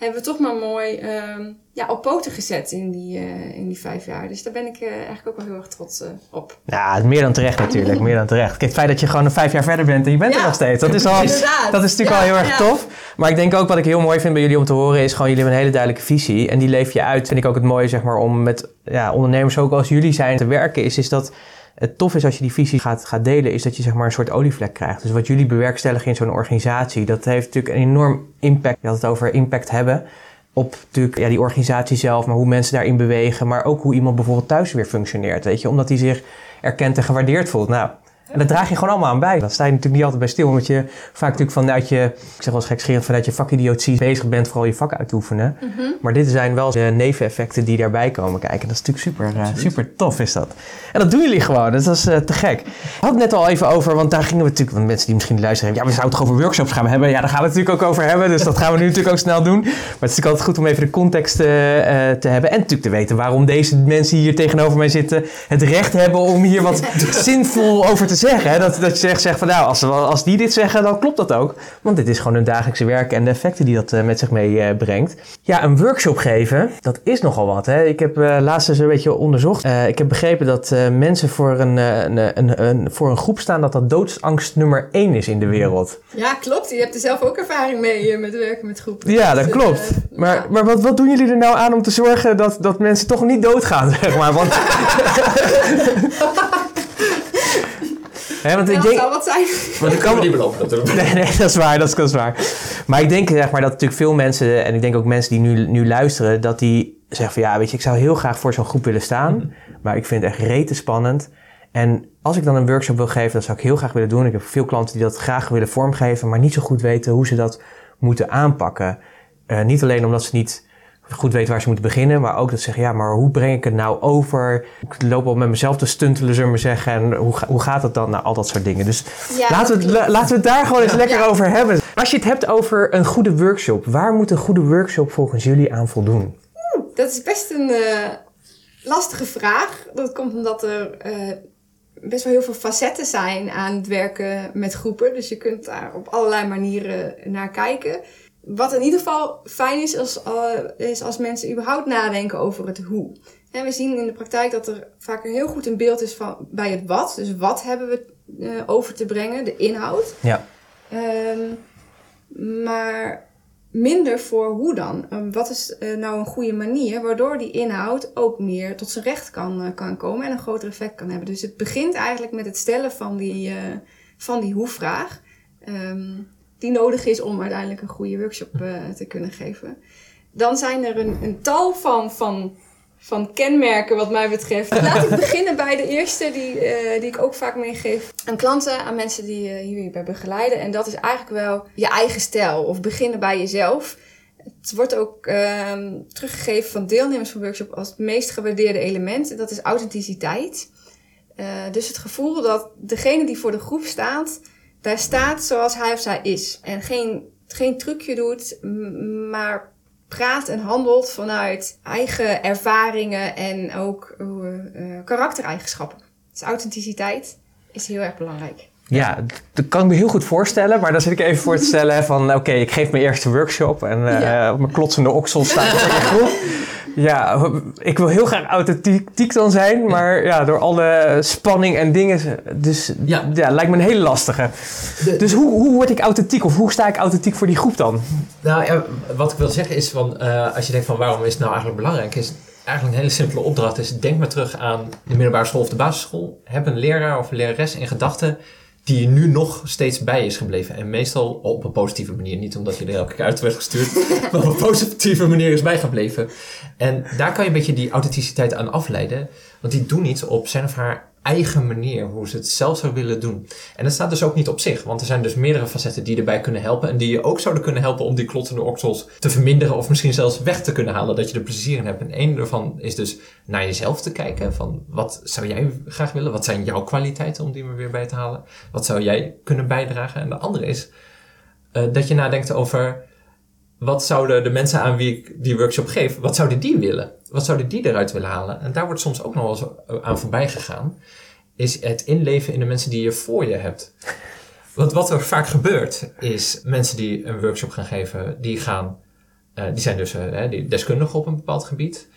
hebben we toch maar mooi ehm, ja, op poten gezet in die, eh, in die vijf jaar. Dus daar ben ik eh, eigenlijk ook wel heel erg trots eh, op. Ja, meer dan terecht natuurlijk. Meer dan terecht. Kijk, het feit dat je gewoon een vijf jaar verder bent en je bent er nog steeds. Dat is, al, Inderdaad. dat is natuurlijk Ja, al heel erg ja. tof. Maar ik denk ook wat ik heel mooi vind bij jullie om te horen is gewoon jullie hebben een hele duidelijke visie. En die leef je uit. Vind ik ook het mooie zeg maar om met ja, ondernemers ook als jullie zijn te werken. Is, is dat het tof is als je die visie gaat, gaat delen. Is dat je zeg maar een soort olievlek krijgt. Dus wat jullie bewerkstelligen in zo'n organisatie. Dat heeft natuurlijk een enorm impact. Je had het over impact hebben op natuurlijk, ja, die organisatie zelf, maar hoe mensen daarin bewegen, maar ook hoe iemand bijvoorbeeld thuis weer functioneert, weet je, omdat hij zich erkend en gewaardeerd voelt. Nou, en dat draag je gewoon allemaal aan bij. Dat sta je natuurlijk niet altijd bij stil, omdat je vaak natuurlijk vanuit je, ik zeg wel eens gekscherend, vanuit je vakidiotie bezig bent vooral je vak uit te oefenen. Maar dit zijn wel de neveneffecten die daarbij komen kijken. Dat is natuurlijk super, eh, super tof is dat. En dat doen jullie gewoon, dus dat is eh, te gek. We hadden het net al even over, want daar gingen we natuurlijk, want mensen die misschien luisteren, ja, we zouden het toch over workshops gaan hebben. Ja, daar gaan we het natuurlijk ook over hebben, dus dat gaan we nu natuurlijk ook snel doen. Maar het is natuurlijk altijd goed om even de context eh, te hebben en natuurlijk te weten waarom deze mensen hier tegenover mij zitten het recht hebben om hier wat *laughs* zinvol over te zeggen. Hè? Dat, dat je zegt, zegt van nou, als, als die dit zeggen, dan klopt dat ook. Want dit is gewoon hun dagelijkse werk en de effecten die dat eh, met zich meebrengt. ja, een workshop geven, dat is nogal wat. Hè? Ik heb eh, laatst eens een beetje onderzocht. Eh, ik heb begrepen dat eh, mensen voor een, eh, een, een, een, voor een groep staan dat dat doodsangst nummer één is in de wereld. Ja, klopt. Je hebt er zelf ook ervaring mee eh, met werken met groepen. Ja, dat Dus, klopt. eh, Maar, ja. maar wat, wat doen jullie er nou aan om te zorgen dat, dat mensen toch niet doodgaan, *laughs* zeg maar? Want, *laughs* Hè, want Ja, ik denk, zou wat zijn. want ik kan we niet beloven natuurlijk. *laughs* Nee, nee, dat is waar, dat is, dat is waar. Maar ik denk zeg maar, dat natuurlijk veel mensen, en ik denk ook mensen die nu, nu luisteren, dat die zeggen van ja, weet je, ik zou heel graag voor zo'n groep willen staan, maar ik vind het echt rete spannend. En als ik dan een workshop wil geven, dat zou ik heel graag willen doen. Ik heb veel klanten die dat graag willen vormgeven, maar niet zo goed weten hoe ze dat moeten aanpakken. Eh, niet alleen omdat ze niet goed weten waar ze moeten beginnen, maar ook dat ze zeggen, ja, maar hoe breng ik het nou over? Ik loop al met mezelf te stuntelen, zullen we maar zeggen, en hoe, ga- hoe gaat het dan? Nou, al dat soort dingen. Dus Ja, laten, we la- laten we het daar gewoon eens lekker over hebben. Als je het hebt over een goede workshop, waar moet een goede workshop volgens jullie aan voldoen? Dat is best een eh, lastige vraag. Dat komt omdat er eh, best wel heel veel facetten zijn aan het werken met groepen. Dus je kunt daar op allerlei manieren naar kijken. Wat in ieder geval fijn is, als, eh, is als mensen überhaupt nadenken over het hoe. En we zien in de praktijk dat er vaak heel goed een beeld is van, bij het wat. Dus wat hebben we eh, over te brengen, de inhoud. Ja. Ehm, maar minder voor hoe dan. Ehm, wat is eh, nou een goede manier waardoor die inhoud ook meer tot zijn recht kan, kan komen en een groter effect kan hebben. Dus het begint eigenlijk met het stellen van die, van die hoe-vraag. ehm, die nodig is om uiteindelijk een goede workshop eh, te kunnen geven. Dan zijn er een, een tal van, van, van kenmerken wat mij betreft. *laughs* Laat ik beginnen bij de eerste die, eh, die ik ook vaak meegeef aan klanten, aan mensen die eh, hierbij begeleiden. En dat is eigenlijk wel je eigen stijl of beginnen bij jezelf. Het wordt ook ehm, teruggegeven van deelnemers van workshop als het meest gewaardeerde element. En dat is authenticiteit. Dus het gevoel dat degene die voor de groep staat, daar staat zoals hij of zij is. En geen, geen trucje doet, maar praat en handelt vanuit eigen ervaringen en ook eh, karaktereigenschappen. Dus authenticiteit is heel erg belangrijk. Ja, dat kan ik me heel goed voorstellen, maar dan zit ik even voor te stellen van oké, ik geef mijn eerste workshop en eh, Ja. op mijn klotsende oksel sta ik voor je *laughs* groep. Ja, ik wil heel graag authentiek dan zijn, maar ja, door alle spanning en dingen, dus ja, Ja. lijkt me een hele lastige. De- Dus hoe, hoe word ik authentiek of hoe sta ik authentiek voor die groep dan? Nou ja, wat ik wil zeggen is van, eh, als je denkt van waarom is het nou eigenlijk belangrijk, is eigenlijk een hele simpele opdracht is, denk maar terug aan de middelbare school of de basisschool. Heb een leraar of een lerares in gedachten die nu nog steeds bij is gebleven. En meestal op een positieve manier. Niet omdat je er elke keer uit werd gestuurd, *laughs* maar op een positieve manier is bijgebleven. En daar kan je een beetje die authenticiteit aan afleiden. Want die doen iets op zijn of haar eigen manier, hoe ze het zelf zou willen doen. En dat staat dus ook niet op zich, want er zijn dus meerdere facetten die erbij kunnen helpen en die je ook zouden kunnen helpen om die klottende oksels te verminderen of misschien zelfs weg te kunnen halen, dat je er plezier in hebt. En één daarvan is dus naar jezelf te kijken, van wat zou jij graag willen? Wat zijn jouw kwaliteiten om die er weer bij te halen? Wat zou jij kunnen bijdragen? En de andere is uh, dat je nadenkt over wat zouden de mensen aan wie ik die workshop geef, wat zouden die willen? Wat zouden die eruit willen halen? En daar wordt soms ook nog wel eens aan voorbij gegaan. Is het inleven in de mensen die je voor je hebt. *laughs* Want wat er vaak gebeurt, is mensen die een workshop gaan geven, die gaan, uh, die zijn dus uh, die deskundigen op een bepaald gebied.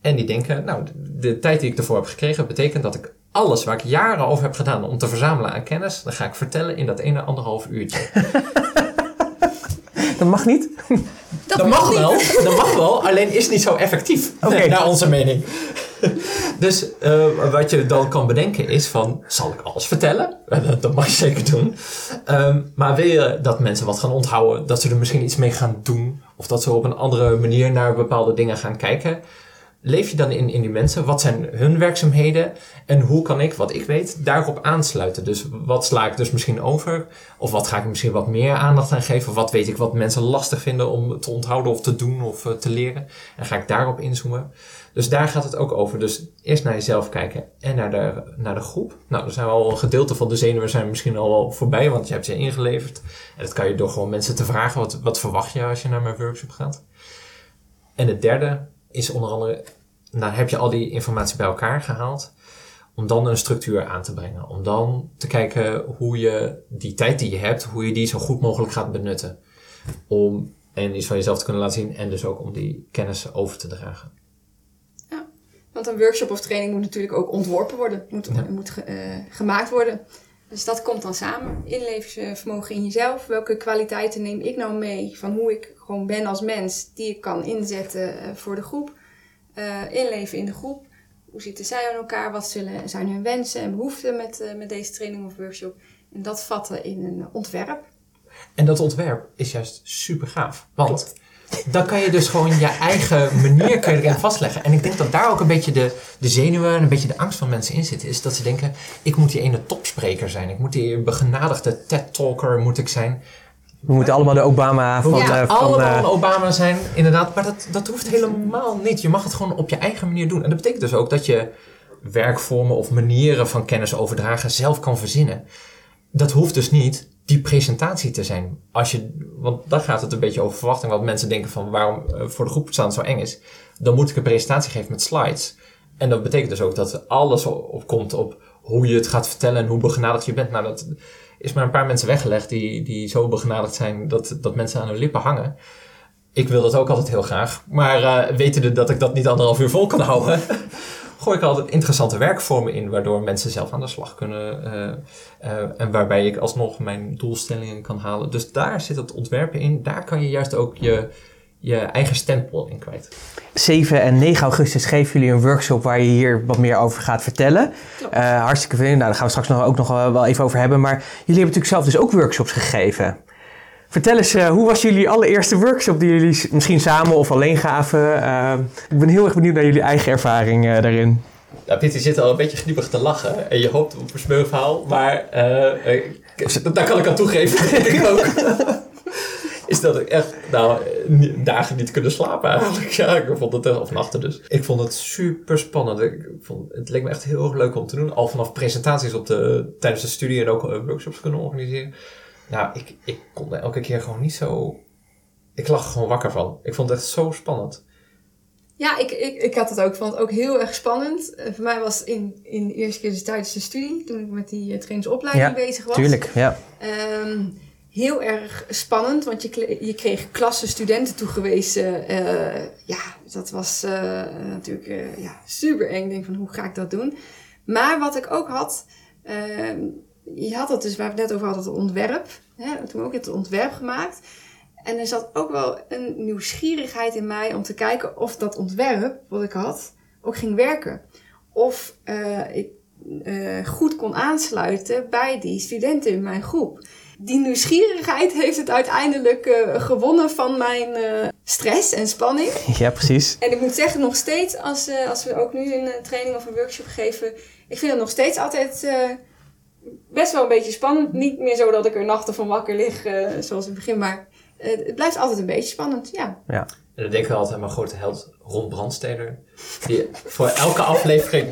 En die denken, nou, de tijd die ik ervoor heb gekregen, betekent dat ik alles waar ik jaren over heb gedaan om te verzamelen aan kennis, dan ga ik vertellen in dat ene anderhalf uurtje. *laughs* Dat mag niet? Dat, mag, wel. Dat mag wel, alleen is niet zo effectief. Okay. *laughs* Naar onze mening. dus uh, wat je dan kan bedenken is van, zal ik alles vertellen? Dat mag je zeker doen. Um, maar wil je dat mensen wat gaan onthouden? Dat ze er misschien iets mee gaan doen? Of dat ze op een andere manier naar bepaalde dingen gaan kijken? Leef je dan in, in die mensen? Wat zijn hun werkzaamheden? En hoe kan ik, wat ik weet, daarop aansluiten? Dus wat sla ik dus misschien over? Of wat ga ik misschien wat meer aandacht aan geven? Wat weet ik wat mensen lastig vinden om te onthouden of te doen of uh, te leren? En ga ik daarop inzoomen? Dus daar gaat het ook over. Dus eerst naar jezelf kijken en naar de, naar de groep. Nou, er zijn al een gedeelte van de zenuwen zijn misschien al wel voorbij, want je hebt ze ingeleverd. En dat kan je door gewoon mensen te vragen, wat, wat verwacht je als je naar mijn workshop gaat? En het derde, is onder andere, nou heb je al die informatie bij elkaar gehaald, om dan een structuur aan te brengen. Om dan te kijken hoe je die tijd die je hebt, hoe je die zo goed mogelijk gaat benutten. Om en iets van jezelf te kunnen laten zien en dus ook om die kennis over te dragen. Ja, want een workshop of training moet natuurlijk ook ontworpen worden, moet, moet uh, gemaakt worden. Dus dat komt dan samen. Inlevensvermogen in jezelf. Welke kwaliteiten neem ik nou mee van hoe ik gewoon ben als mens, die ik kan inzetten uh, voor de groep? Uh, inleven in de groep. Hoe zitten zij aan elkaar? Wat zullen, zijn hun wensen en behoeften met, uh, met deze training of workshop? En dat vatten in een ontwerp. En dat ontwerp is juist super gaaf. Want Klopt dan kan je dus gewoon je eigen manier kan je erin vastleggen. En ik denk dat daar ook een beetje de, de zenuwen en een beetje de angst van mensen in zitten. Is dat ze denken, ik moet die ene topspreker zijn. Ik moet die begenadigde TED-talker moet ik zijn. We moeten allemaal de Obama van... Ja, uh, van, allemaal uh, Obama zijn, inderdaad. Maar dat, dat hoeft helemaal niet. Je mag het gewoon op je eigen manier doen. En dat betekent dus ook dat je werkvormen of manieren van kennis overdragen zelf kan verzinnen. Dat hoeft dus niet die presentatie te zijn. Als je, want dan gaat het een beetje over verwachting. Wat mensen denken van waarom uh, voor de groep staan zo eng is. Dan moet ik een presentatie geven met slides. En dat betekent dus ook dat alles opkomt op hoe je het gaat vertellen en hoe begenadigd je bent. Nou, dat is maar een paar mensen weggelegd die, die zo begenadigd zijn dat, dat mensen aan hun lippen hangen. Ik wil dat ook altijd heel graag. Maar uh, wetende dat ik dat niet anderhalf uur vol kan houden, *laughs* gooi ik altijd interessante werkvormen in, waardoor mensen zelf aan de slag kunnen. Uh, uh, en waarbij ik alsnog mijn doelstellingen kan halen. Dus daar zit het ontwerpen in. Daar kan je juist ook je, je eigen stempel in kwijt. 7 en 9 augustus geven jullie een workshop waar je hier wat meer over gaat vertellen. Uh, hartstikke veel. Nou, daar gaan we straks nog, ook nog wel even over hebben. Maar jullie hebben natuurlijk zelf dus ook workshops gegeven. Vertel eens, uh, hoe was jullie allereerste workshop die jullie misschien samen of alleen gaven? Uh, ik ben heel erg benieuwd naar jullie eigen ervaring uh, daarin. Nou, Pieter zit al een beetje gniepig te lachen en je hoopt op een smeuverhaal, maar daar kan ik aan toegeven, denk ik ook. is dat ik echt, nou, dagen niet kunnen slapen eigenlijk. Ja, ik vond het, of nachten dus. Ik vond het super spannend. Ik vond, het leek me echt heel erg leuk om te doen. Al vanaf presentaties op de, tijdens de studie en ook workshops kunnen organiseren. Nou, ik, ik kon er elke keer gewoon niet zo. Ik lag er gewoon wakker van. Ik vond het echt zo spannend. Ja, ik, ik, ik had het ook, vond het ook heel erg spannend. Uh, voor mij was het in, in de eerste keer dus tijdens de studie, toen ik met die uh, trainingsopleiding ja, bezig was. Tuurlijk, ja. Um, heel erg spannend, want je, je kreeg klassen studenten toegewezen. Uh, ja, dat was natuurlijk ja, super eng. Ik denk van, hoe ga ik dat doen? Maar wat ik ook had, ehm, je had het dus, waar we het net over hadden, het ontwerp. Hè, toen ook het ontwerp gemaakt. En er zat ook wel een nieuwsgierigheid in mij om te kijken of dat ontwerp wat ik had ook ging werken. Of uh, ik eh, goed kon aansluiten bij die studenten in mijn groep. Die nieuwsgierigheid heeft het uiteindelijk eh, gewonnen van mijn eh, stress en spanning. *laughs* Ja, precies. En ik moet zeggen, nog steeds, als, eh, als we ook nu een eh, training of een workshop geven, ik vind het nog steeds altijd eh, best wel een beetje spannend. Niet meer zo dat ik er nachten van wakker lig, eh, zoals in het begin, maar eh, het blijft altijd een beetje spannend, ja. En dan denk ik altijd aan mijn grote held Ron Brandsteder. Die voor elke aflevering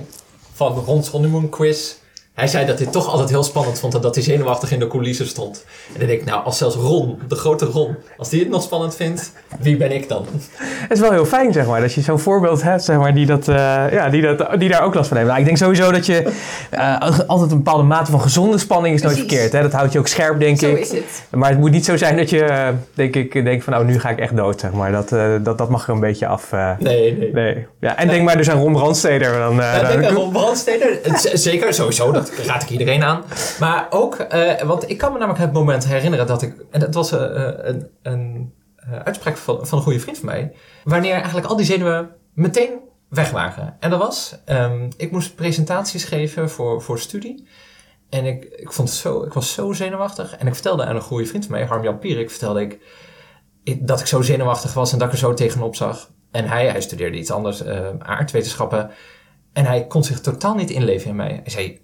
van Ron's Honeymoon Quiz... Hij zei dat hij het toch altijd heel spannend vond en dat hij zenuwachtig in de coulissen stond. En dan denk ik, nou, als zelfs Ron, de grote Ron, als die het nog spannend vindt, wie ben ik dan? Het is wel heel fijn, zeg maar, dat je zo'n voorbeeld hebt, zeg maar, die, dat, eh, ja, die, dat, die daar ook last van heeft. Nou, ik denk sowieso dat je eh, altijd een bepaalde mate van gezonde spanning is nooit Precies. verkeerd. Hè? Dat houdt je ook scherp, denk Zo ik. is het. Maar het moet niet zo zijn dat je, eh, denk ik, denkt van, oh, nu ga ik echt dood, zeg maar. Dat, eh, dat, dat mag er een beetje af. eh, Nee, nee. nee. Ja, en denk maar dus aan Ron Brandsteder. Dan, eh, Ja, dan- denk aan Ron Brandsteder. Zeker, sowieso. Dat raad ik iedereen aan. Maar ook, eh, want ik kan me namelijk het moment herinneren dat ik... En dat was eh, eh, een, een uitspraak van, van een goede vriend van mij. Wanneer eigenlijk al die zenuwen meteen weg waren. En dat was, ehm, ik moest presentaties geven voor, voor studie. En ik, ik, vond het zo, ik was zo zenuwachtig. En ik vertelde aan een goede vriend van mij, Harm-Jan Pierik, vertelde ik, dat ik zo zenuwachtig was en dat ik er zo tegenop zag. En hij, hij studeerde iets anders, aardwetenschappen. En hij kon zich totaal niet inleven in mij. Hij zei,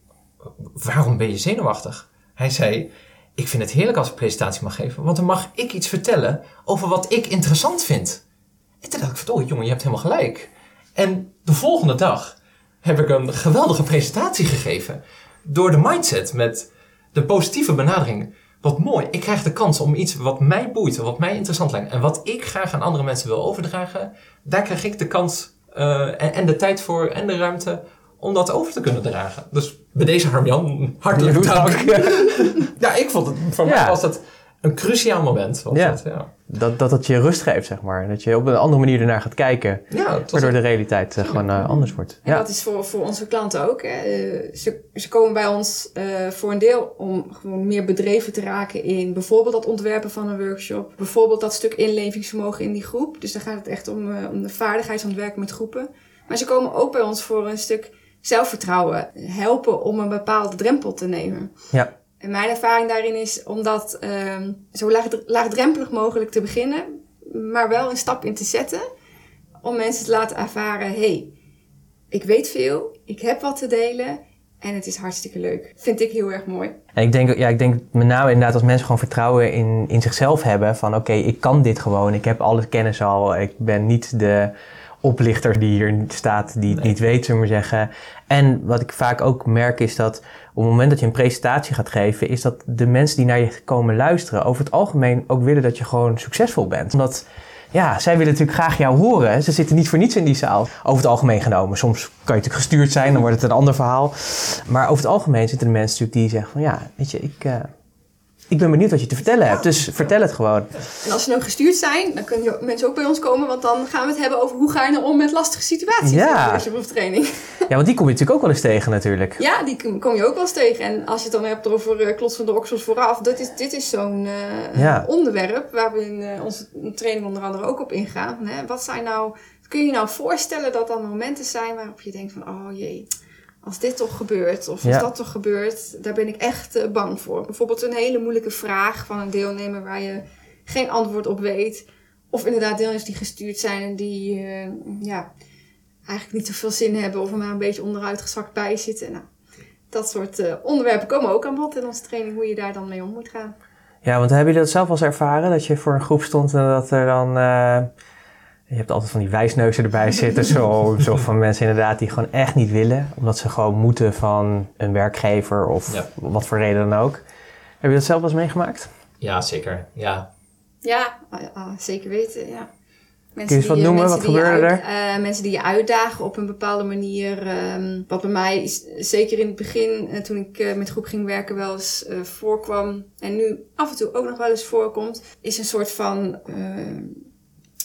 waarom ben je zenuwachtig? Hij zei, ik vind het heerlijk als ik presentatie mag geven, want dan mag ik iets vertellen over wat ik interessant vind. En toen dacht ik, verdorie jongen, je hebt helemaal gelijk. En de volgende dag heb ik een geweldige presentatie gegeven. Door de mindset met de positieve benadering. Wat mooi, ik krijg de kans om iets wat mij boeit, wat mij interessant lijkt en wat ik graag aan andere mensen wil overdragen, daar krijg ik de kans eh, en, en de tijd voor en de ruimte om dat over te kunnen dragen. Dus bij deze Harmjan, hartelijk dank. *laughs* Ja, ik vond het, voor Ja. mij was dat een cruciaal moment. Was Ja. Dat, ja. Dat, dat het je rust geeft, zeg maar. Dat je op een andere manier ernaar gaat kijken. Ja, het Waardoor de realiteit eh, gewoon eh, anders wordt. En Ja. dat is voor, voor onze klanten ook. Hè. Eh, Ze, ze komen bij ons eh, voor een deel om gewoon meer bedreven te raken in bijvoorbeeld dat ontwerpen van een workshop. Bijvoorbeeld dat stuk inlevingsvermogen in die groep. Dus dan gaat het echt om, eh, om de vaardigheidsontwerpen met groepen. Maar ze komen ook bij ons voor een stuk zelfvertrouwen. Helpen om een bepaalde drempel te nemen. Ja. En mijn ervaring daarin is om dat ehm, zo laag, laagdrempelig mogelijk te beginnen. Maar wel een stap in te zetten. Om mensen te laten ervaren, hey, ik weet veel, ik heb wat te delen en het is hartstikke leuk. Vind ik heel erg mooi. En ik denk, ja, ik denk met name inderdaad als mensen gewoon vertrouwen in, in zichzelf hebben. Van oké, ik kan dit gewoon. Ik heb alle kennis al. Ik ben niet de oplichter die hier staat, die het Nee. niet weet, zullen we maar zeggen. En wat ik vaak ook merk is dat op het moment dat je een presentatie gaat geven, is dat de mensen die naar je komen luisteren, over het algemeen ook willen dat je gewoon succesvol bent. Omdat ja, zij willen natuurlijk graag jou horen. Ze zitten niet voor niets in die zaal. Over het algemeen genomen. Soms kan je natuurlijk gestuurd zijn, dan wordt het een ander verhaal. Maar over het algemeen zitten er mensen natuurlijk die zeggen van ja, weet je, ik, eh, ik ben benieuwd wat je te vertellen hebt. Dus vertel het gewoon. En als ze nou gestuurd zijn, dan kunnen mensen ook bij ons komen. Want dan gaan we het hebben over hoe ga je nou om met lastige situaties Ja. in een workshop of training. Ja, want die kom je natuurlijk ook wel eens tegen natuurlijk. Ja, die kom- je ook wel eens tegen. En als je het dan hebt over uh, klots van de oksels vooraf. Dit is, dit is zo'n eh, Ja. onderwerp waar we in eh, onze training onder andere ook op ingaan. Hè, wat zijn nou, kun je je nou voorstellen dat er momenten zijn waarop je denkt van... Oh jee, als dit toch gebeurt of als Ja. dat toch gebeurt, daar ben ik echt eh, bang voor. Bijvoorbeeld een hele moeilijke vraag van een deelnemer waar je geen antwoord op weet. Of inderdaad deelnemers die gestuurd zijn en die eh, ja, eigenlijk niet zoveel zin hebben of er maar een beetje onderuit gezakt bij zitten. Nou, dat soort eh, onderwerpen komen ook aan bod in onze training, hoe je daar dan mee om moet gaan. Ja, want hebben jullie dat zelf eens ervaren? Dat je voor een groep stond en dat er dan... je hebt altijd van die wijsneuzen erbij zitten. Zo, *laughs* zo van mensen inderdaad die gewoon echt niet willen. Omdat ze gewoon moeten van een werkgever of Ja. wat voor reden dan ook. Heb je dat zelf wel eens meegemaakt? Ja, zeker. Ja. Ja, ah, ah, zeker weten, ja. Mensen Kun je eens wat die, eh, noemen? Wat gebeurde uit- eh, mensen die je uitdagen op een bepaalde manier. ehm, wat bij mij is, zeker in het begin, eh, toen ik eh, met groep ging werken, wel eens eh, voorkwam. En nu af en toe ook nog wel eens voorkomt. Is een soort van,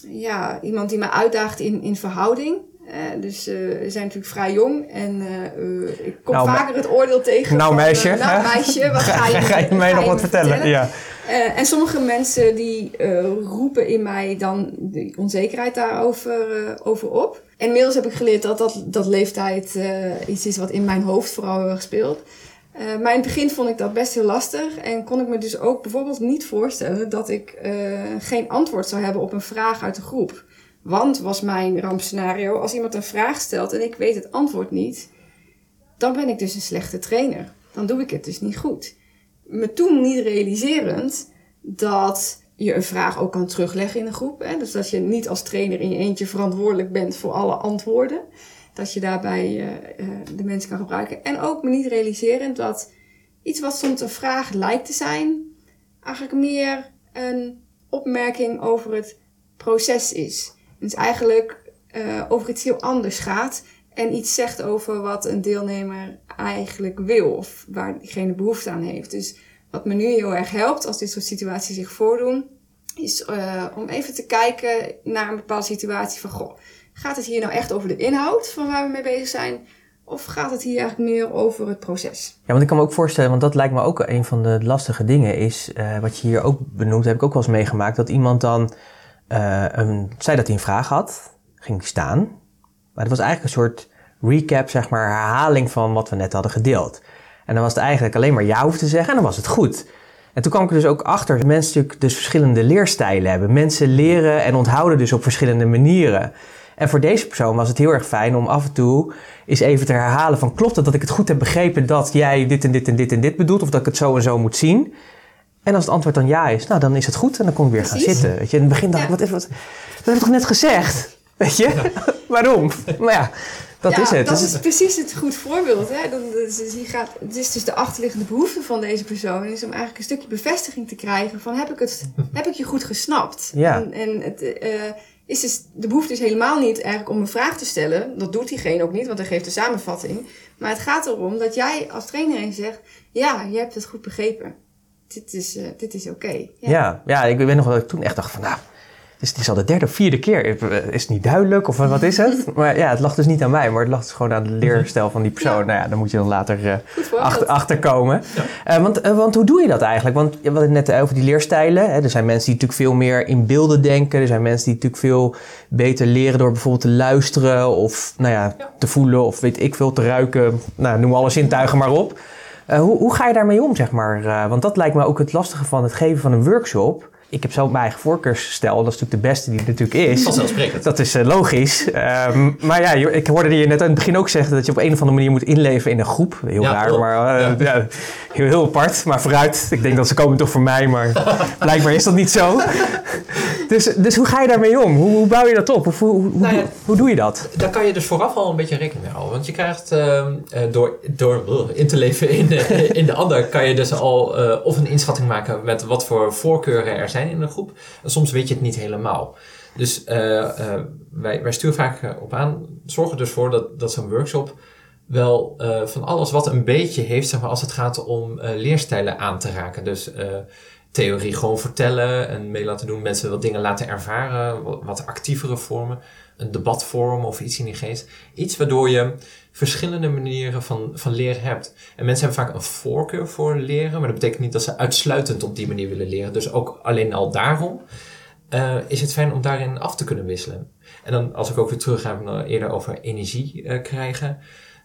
ja, iemand die mij uitdaagt in, in verhouding. Eh, dus eh, we zijn natuurlijk vrij jong en eh, ik kom Nou, me- vaker het oordeel tegen. Nou, van, meisje, nou meisje, wat ga je, Ga je mij ga nog me wat vertellen? Ja. En sommige mensen die roepen in mij dan de onzekerheid daarover over op. En inmiddels heb ik geleerd dat dat, dat leeftijd iets is wat in mijn hoofd vooral heel erg speelt. Eh, maar in het begin vond ik dat best heel lastig. En kon ik me dus ook bijvoorbeeld niet voorstellen dat ik eh, geen antwoord zou hebben op een vraag uit de groep. Want was mijn rampscenario, als iemand een vraag stelt en ik weet het antwoord niet, dan ben ik dus een slechte trainer. Dan doe ik het dus niet goed. Me toen niet realiserend dat je een vraag ook kan terugleggen in een groep. Hè? Dus dat je niet als trainer in je eentje verantwoordelijk bent voor alle antwoorden. Dat je daarbij eh, eh, de mensen kan gebruiken. En ook me niet realiserend dat iets wat soms een vraag lijkt te zijn, eigenlijk meer een opmerking over het proces is. Dus eigenlijk eh, over iets heel anders gaat en iets zegt over wat een deelnemer eigenlijk wil of waar diegene behoefte aan heeft. Dus wat me nu heel erg helpt als dit soort situaties zich voordoen, is om even te kijken naar een bepaalde situatie van goh, gaat het hier nou echt over de inhoud van waar we mee bezig zijn? Of gaat het hier eigenlijk meer over het proces? Ja, want ik kan me ook voorstellen, want dat lijkt me ook een van de lastige dingen is, uh, wat je hier ook benoemt, heb ik ook wel eens meegemaakt, dat iemand dan uh, een, zei dat hij een vraag had, ging staan, maar het was eigenlijk een soort recap, zeg maar, herhaling van wat we net hadden gedeeld. En dan was het eigenlijk alleen maar ja hoeft te zeggen en dan was het goed. En toen kwam ik er dus ook achter dat mensen natuurlijk dus verschillende leerstijlen hebben. Mensen leren en onthouden dus op verschillende manieren. En voor deze persoon was het heel erg fijn om af en toe eens even te herhalen van klopt het dat ik het goed heb begrepen dat jij dit en dit en dit en dit bedoelt of dat ik het zo en zo moet zien. En als het antwoord dan ja is, nou dan is het goed en dan kon ik weer Precies. gaan zitten. Weet je, in het begin dacht ik, ja. wat, wat, dat heb ik toch net gezegd? Weet je, *laughs* waarom? Maar ja, dat ja, is het. Dat is precies het goed voorbeeld. Hè? Dan, dus, je gaat, het is dus de achterliggende behoefte van deze persoon is om eigenlijk een stukje bevestiging te krijgen van heb ik, het, heb ik je goed gesnapt? Ja. En, en het, uh, is dus, de behoefte is helemaal niet eigenlijk om een vraag te stellen. Dat doet diegene ook niet, want hij geeft de samenvatting. Maar het gaat erom dat jij als trainer zegt, ja, je hebt het goed begrepen. Dit is, uh, dit is oké. Ja. ja. Ja, ik weet nog dat ik toen echt dacht van nou, dus het is al de derde of vierde keer. Is het niet duidelijk of wat is het? *laughs* Maar ja, het lag dus niet aan mij, maar het lag dus gewoon aan de leerstijl van die persoon. Ja. Nou ja, dan moet je dan later uh, achter, achterkomen. Ja. Uh, want, uh, want hoe doe je dat eigenlijk? Want we hadden het net over die leerstijlen. Hè? Er zijn mensen die natuurlijk veel meer in beelden denken. Er zijn mensen die natuurlijk veel beter leren door bijvoorbeeld te luisteren of nou ja, ja. te voelen of weet ik veel, te ruiken. Nou, noem alle zintuigen maar op. hoe, hoe ga je daarmee om, zeg maar? want dat lijkt me ook het lastige van het geven van een workshop ik heb zo mijn eigen voorkeursstel. Dat is natuurlijk de beste die er natuurlijk is. Vanzelfsprekend. Dat is uh, logisch. um, maar ja, ik hoorde je net aan het begin ook zeggen dat je op een of andere manier moet inleven in een groep. Heel ja, raar, maar uh, ja. ja. heel, heel apart. Maar vooruit. Ik denk dat ze komen toch voor mij, maar *laughs* blijkbaar is dat niet zo. dus, dus hoe ga je daarmee om? Hoe, hoe bouw je dat op? Of hoe, hoe, nou hoe, doe je dat? Daar kan je dus vooraf al een beetje rekening mee houden. Want je krijgt uh, door, door in te leven in, *laughs* in de ander, kan je dus al of een inschatting maken met wat voor voorkeuren er zijn in een groep. En soms weet je het niet helemaal. Dus uh, uh, wij, wij sturen vaak uh, op aan, zorgen dus voor dat, dat zo'n workshop wel van alles wat een beetje heeft, zeg maar, als het gaat om leerstijlen aan te raken. Dus theorie gewoon vertellen en mee laten doen, mensen wat dingen laten ervaren, wat, wat actievere vormen, een debatvorm of iets in die geest. Iets waardoor je verschillende manieren van, van leren hebt. En mensen hebben vaak een voorkeur voor leren, maar dat betekent niet dat ze uitsluitend op die manier willen leren. Dus ook alleen al daarom uh, is het fijn om daarin af te kunnen wisselen. En dan, als ik ook weer terug ga eerder over energie uh, krijgen,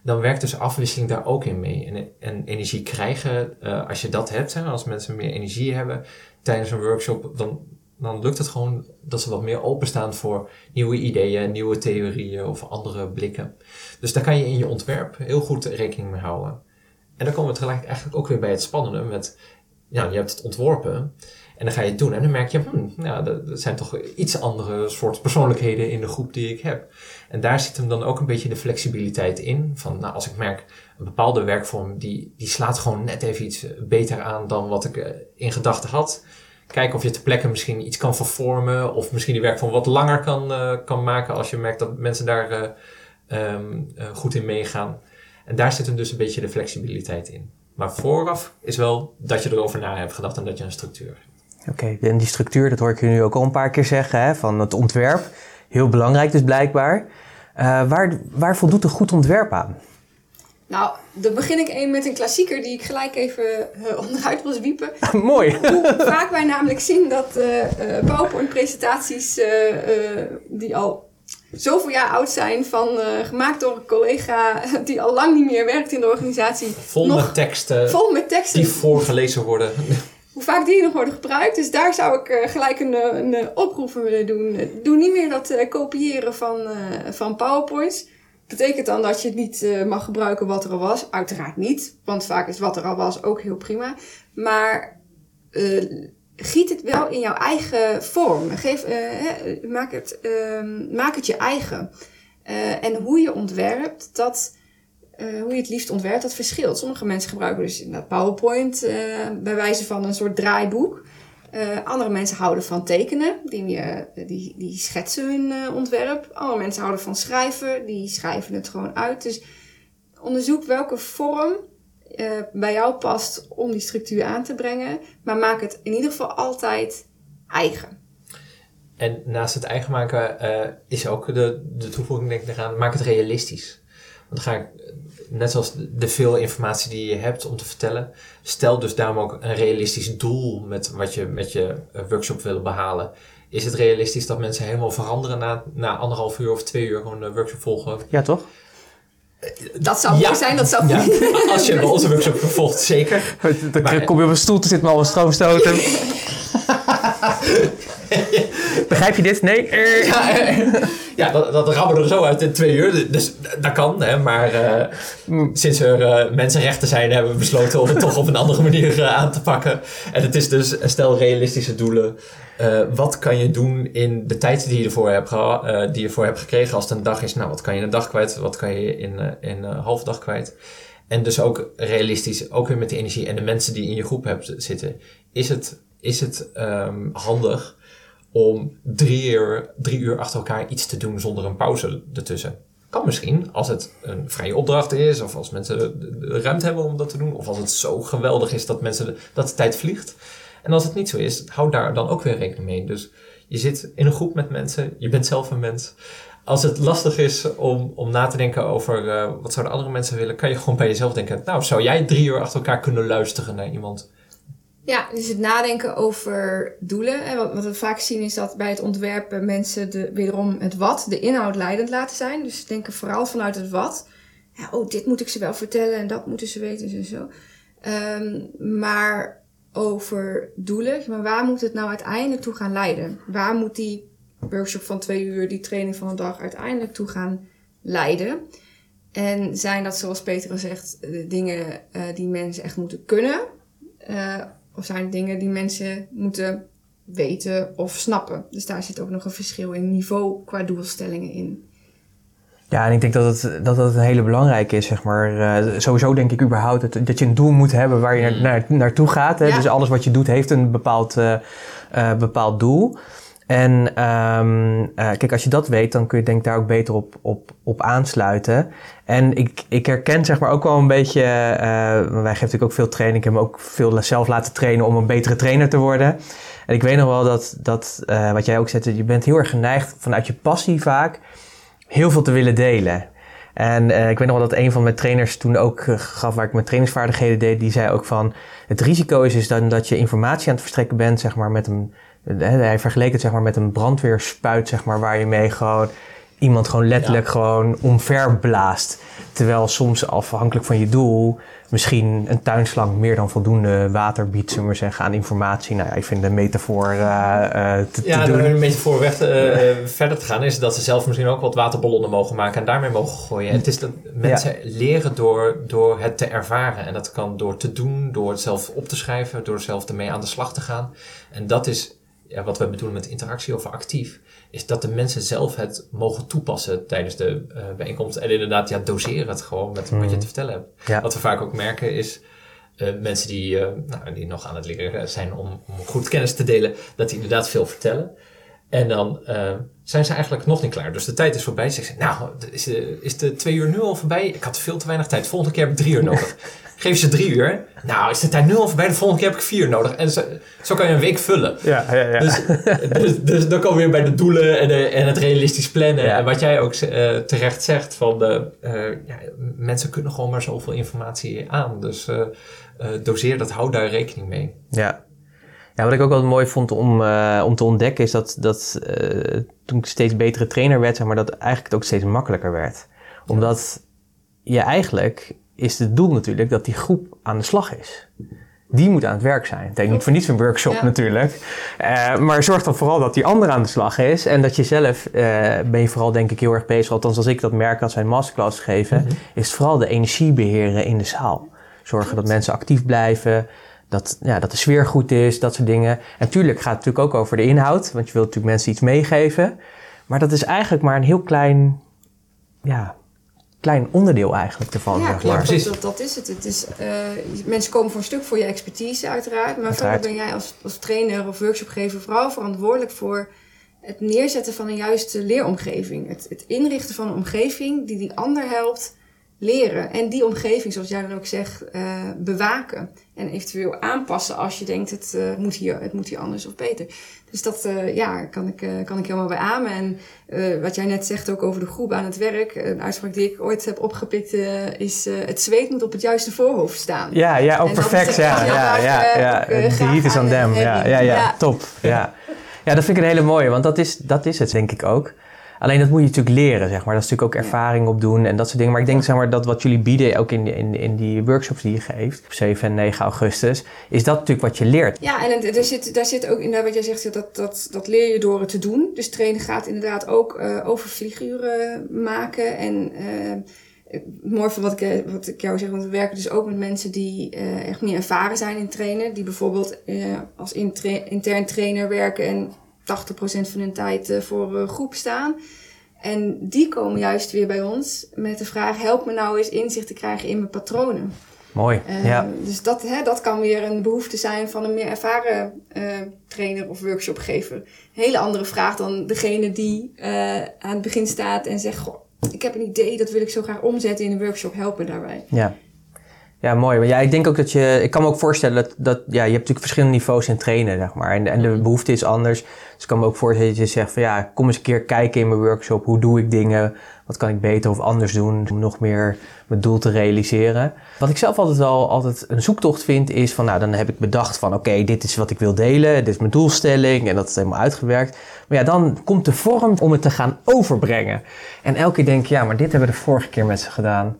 dan werkt dus afwisseling daar ook in mee. En, en energie krijgen, als je dat hebt, hè, als mensen meer energie hebben tijdens een workshop, dan dan lukt het gewoon dat ze wat meer openstaan voor nieuwe ideeën, nieuwe theorieën of andere blikken. Dus daar kan je in je ontwerp heel goed rekening mee houden. En dan komen we tegelijk eigenlijk ook weer bij het spannende met, ja, je hebt het ontworpen en dan ga je het doen en dan merk je, hmm, ja, er zijn toch iets andere soort persoonlijkheden in de groep die ik heb. En daar zit hem dan ook een beetje de flexibiliteit in. Van, nou, als ik merk, een bepaalde werkvorm die, die slaat gewoon net even iets beter aan dan wat ik in gedachten had kijken of je ter plekke misschien iets kan vervormen. Of misschien die werk van wat langer kan, uh, kan maken als je merkt dat mensen daar uh, um, uh, goed in meegaan. En daar zit hem dus een beetje de flexibiliteit in. Maar vooraf is wel dat je erover na hebt gedacht en dat je een structuur hebt. Oké, en die structuur, dat hoor ik je nu ook al een paar keer zeggen, hè, van het ontwerp. Heel belangrijk dus blijkbaar. waar, waar voldoet een goed ontwerp aan? Nou, dan begin ik een met een klassieker die ik gelijk even uh, *laughs* onderuit wil zwiepen. Mooi. Hoe vaak wij namelijk zien dat uh, uh, PowerPoint-presentaties die al zoveel jaar oud zijn, van, gemaakt door een collega *laughs* die al lang niet meer werkt in de organisatie. Vol met teksten. Vol met teksten. Die voorgelezen worden. *laughs* Hoe vaak die nog worden gebruikt. Dus daar zou ik gelijk een, een oproep voor willen doen. Doe niet meer dat kopiëren van, van PowerPoints Betekent dan dat je het niet uh, mag gebruiken wat er al was? Uiteraard niet, want vaak is wat er al was ook heel prima. Maar uh, giet het wel in jouw eigen vorm. Geef, uh, maak, het, ehm, maak het je eigen. en hoe je ontwerpt, dat, hoe je het liefst ontwerpt, dat verschilt. Sommige mensen gebruiken dus inderdaad PowerPoint bij wijze van een soort draaiboek. Uh, andere mensen houden van tekenen, die, uh, die, die schetsen hun uh, ontwerp. Andere mensen houden van schrijven, die schrijven het gewoon uit. Dus onderzoek welke vorm bij jou past om die structuur aan te brengen. Maar maak het in ieder geval altijd eigen. En naast het eigen maken is ook de, de toevoeging denk ik eraan, maak het realistisch. Want dan ga ik net zoals de veel informatie die je hebt om te vertellen, stel dus daarom ook een realistisch doel met wat je met je workshop wil behalen. Is het realistisch dat mensen helemaal veranderen na, na anderhalf uur of twee uur gewoon een workshop volgen? Ja, toch? Dat zou mooi zijn, dat zou ja. Als je bij onze workshop vervolgt, zeker. *laughs* Dan maar, kom je op een stoel te zitten met al een stroomstoten. *laughs* *laughs* Begrijp je dit? Nee? Ja, ja dat, dat rammen er zo uit in twee uur. Dus dat kan, hè. Maar uh, sinds er uh, mensenrechten zijn, hebben we besloten om het toch op een andere manier uh, aan te pakken. En het is dus, stel realistische doelen. wat kan je doen in de tijd die je ervoor hebt, die je voor hebt gekregen als het een dag is? Nou, wat kan je in een dag kwijt? Wat kan je in, in een half dag kwijt? En dus ook realistisch, ook weer met de energie en de mensen die in je groep hebt zitten. Is het, is het um, handig om drie uur, drie uur achter elkaar iets te doen zonder een pauze ertussen. Kan misschien, als het een vrije opdracht is, of als mensen de ruimte hebben om dat te doen, of als het zo geweldig is dat, mensen de, dat tijd vliegt. En als het niet zo is, houd daar dan ook weer rekening mee. Dus je zit in een groep met mensen, je bent zelf een mens. Als het lastig is om, om na te denken over uh, wat zouden andere mensen willen, kan je gewoon bij jezelf denken: Nou, zou jij drie uur achter elkaar kunnen luisteren naar iemand ja, dus het nadenken over doelen. En wat, wat we vaak zien is dat bij het ontwerpen mensen de, wederom het wat, de inhoud leidend laten zijn. Dus denken vooral vanuit het wat. Oh, dit moet ik ze wel vertellen en dat moeten ze weten en zo. Um, maar over doelen, maar waar moet het nou uiteindelijk toe gaan leiden? Waar moet die workshop van twee uur, die training van een dag uiteindelijk toe gaan leiden? En zijn dat, zoals Peter zegt, de dingen uh, die mensen echt moeten kunnen? Uh, of zijn het dingen die mensen moeten weten of snappen? Dus daar zit ook nog een verschil in niveau qua doelstellingen in. Ja, en ik denk dat het, dat het een hele belangrijke is, zeg maar. Uh, sowieso denk ik überhaupt dat, dat je een doel moet hebben waar je naar, naar, naartoe gaat. Hè? Ja. Dus alles wat je doet heeft een bepaald, uh, uh, bepaald doel. En um, uh, kijk, als je dat weet, dan kun je denk ik daar ook beter op, op, op aansluiten. En ik, ik herken zeg maar ook wel een beetje, uh, wij geven natuurlijk ook veel training. Ik heb me ook veel zelf laten trainen om een betere trainer te worden. En ik weet nog wel dat, dat uh, wat jij ook zette, je bent heel erg geneigd vanuit je passie vaak heel veel te willen delen. En uh, ik weet nog wel dat een van mijn trainers toen ook gaf waar ik mijn trainingsvaardigheden deed, die zei ook van het risico is, is dan dat je informatie aan het verstrekken bent, zeg maar, met een hij vergeleek het zeg maar met een brandweerspuit, zeg maar, waar je mee gewoon iemand gewoon letterlijk ja. gewoon omver blaast. Terwijl soms afhankelijk van je doel misschien een tuinslang meer dan voldoende water biedt, zullen we zeggen, aan informatie. Nou ja, ik vind de metafoor uh, uh, te, ja, te doen. een metafoor weg uh, verder te gaan is dat ze zelf misschien ook wat waterballonnen mogen maken en daarmee mogen gooien. En het is dat mensen ja. leren door, door het te ervaren. En dat kan door te doen, door het zelf op te schrijven, door zelf ermee aan de slag te gaan. En dat is ja, wat we bedoelen met interactie of actief, is dat de mensen zelf het mogen toepassen tijdens de uh, bijeenkomst. En inderdaad, ja, doseren het gewoon met mm. wat je te vertellen hebt. Ja. Wat we vaak ook merken is, uh, mensen die, uh, nou, die nog aan het leren zijn om, om goed kennis te delen, dat die inderdaad veel vertellen. En dan zijn ze eigenlijk nog niet klaar. Dus de tijd is voorbij. Ze zeggen, nou, is de, is de twee uur nu al voorbij? Ik had veel te weinig tijd. Volgende keer heb ik drie uur nodig. *laughs* geef ze drie uur. Nou, is de tijd nu al voorbij, de volgende keer heb ik vier nodig. En zo, zo kan je een week vullen. Ja, ja, ja. Dus, dus, dus dan komen we weer bij de doelen en, de, en het realistisch plannen. Ja. En wat jij ook eh, terecht zegt, van de, eh, ja, mensen kunnen gewoon maar zoveel informatie aan. Dus eh, doseer dat, hou daar rekening mee. Ja. Ja, wat ik ook wel mooi vond om, om te ontdekken is dat, dat toen ik steeds betere trainer werd, zeg maar, dat eigenlijk het ook steeds makkelijker werd. Omdat je eigenlijk is het doel natuurlijk dat die groep aan de slag is. Die moet aan het werk zijn. Betekent niet voor niets een workshop Ja. natuurlijk. Eh, maar zorg dan vooral dat die ander aan de slag is. En dat je zelf, eh, ben je vooral denk ik heel erg bezig. Althans als ik dat merk als wij een masterclass geven. Is het vooral de energie beheren in de zaal. Zorgen dat mensen actief blijven. Dat, ja, dat de sfeer goed is, dat soort dingen. En natuurlijk gaat het natuurlijk ook over de inhoud. Want je wilt natuurlijk mensen iets meegeven. Maar dat is eigenlijk maar een heel klein, ja, klein onderdeel eigenlijk ervan. Ja, zeg maar. precies. Dat, dat, dat is het. het is, eh, mensen komen voor een stuk voor je expertise uiteraard. Maar Uiteraard. verder ben jij als, als trainer of workshopgever vooral verantwoordelijk voor het neerzetten van een juiste leeromgeving. Het, het inrichten van een omgeving die die ander helpt leren. En die omgeving, zoals jij dan ook zegt, eh, bewaken. En eventueel aanpassen als je denkt het, eh, moet, hier, het moet hier anders of beter. Dus dat eh, ja, kan, ik, eh, kan ik helemaal bij amen. En wat jij net zegt ook over de groep aan het werk. Een uitspraak die ik ooit heb opgepikt is... het zweet moet op het juiste voorhoofd staan. Ja, ja, ook En dat perfect. Ja, ja, ja, ook, graag heat is on aan, them. ja, ja, Ja. top. Ja. ja, dat vind ik een hele mooie, want dat is, dat is het denk ik ook. Alleen dat moet je natuurlijk leren, zeg maar. Dat is natuurlijk ook ervaring opdoen en dat soort dingen. Maar ik denk zeg maar, dat wat jullie bieden, ook in, in, in die workshops die je geeft, op 7 en 9 augustus, is dat natuurlijk wat je leert. Ja, en het- er zit, daar zit ook inderdaad wat jij zegt, dat, dat, dat leer je door het te doen. Dus trainen gaat inderdaad ook eh, over vlieguren maken. En eh, mooi van wat ik, eh, wat ik jou zeg, want we werken dus ook met mensen die echt meer ervaren zijn in trainen. Die bijvoorbeeld als intra- intern trainer werken en 80% van hun tijd eh, voor een groep staan. En die komen juist weer bij ons met de vraag: help me nou eens inzicht te krijgen in mijn patronen. Mooi. Eh, ja. Dus dat, hè, dat kan weer een behoefte zijn van een meer ervaren eh, trainer of workshopgever. Een hele andere vraag dan degene die eh, aan het begin staat en zegt: Goh, ik heb een idee, dat wil ik zo graag omzetten in een workshop, help me daarbij. Ja. Ja, mooi. Maar ja, ik denk ook dat je... Ik kan me ook voorstellen dat... dat ja, je hebt natuurlijk verschillende niveaus in trainen, zeg maar. En, en de behoefte is anders. Dus ik kan me ook voorstellen dat je zegt van... Ja, kom eens een keer kijken in mijn workshop. Hoe doe ik dingen? Wat kan ik beter of anders doen om nog meer mijn doel te realiseren? Wat ik zelf altijd wel altijd een zoektocht vind is van... Nou, dan heb ik bedacht van... Oké, dit is wat ik wil delen. Dit is mijn doelstelling. En dat is helemaal uitgewerkt. Maar ja, dan komt de vorm om het te gaan overbrengen. En elke keer denk ik... Ja, maar dit hebben we de vorige keer met ze gedaan.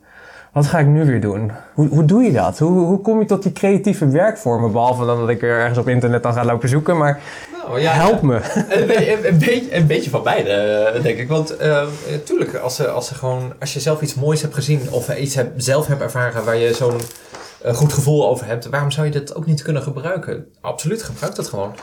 Wat ga ik nu weer doen? Hoe, hoe doe je dat? Hoe, hoe kom je tot die creatieve werkvormen? Behalve dan dat ik weer ergens op internet dan ga lopen zoeken. Maar Nou, ja, help me. Een, be- een, een beetje, een beetje van beide, eh, denk ik. Want eh, tuurlijk, als, ze, als, ze gewoon, als je zelf iets moois hebt gezien of iets zelf hebt ervaren waar je zo'n eh, goed gevoel over hebt, waarom zou je dat ook niet kunnen gebruiken? Absoluut, gebruik dat gewoon.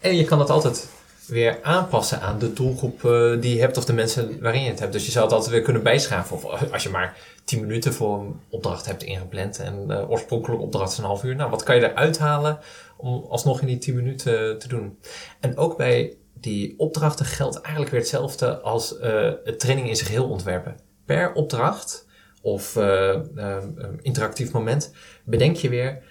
En je kan het altijd weer aanpassen aan de doelgroep eh, die je hebt of de mensen waarin je het hebt. Dus je zou het altijd weer kunnen bijschaven. Of als je maar 10 minuten voor een opdracht hebt ingepland en de oorspronkelijke opdracht is een half uur. Nou, wat kan je eruit halen om alsnog in die 10 minuten te doen? En ook bij die opdrachten geldt eigenlijk weer hetzelfde als eh, het training in zich heel ontwerpen. Per opdracht of eh, eh, eh, interactief moment bedenk je weer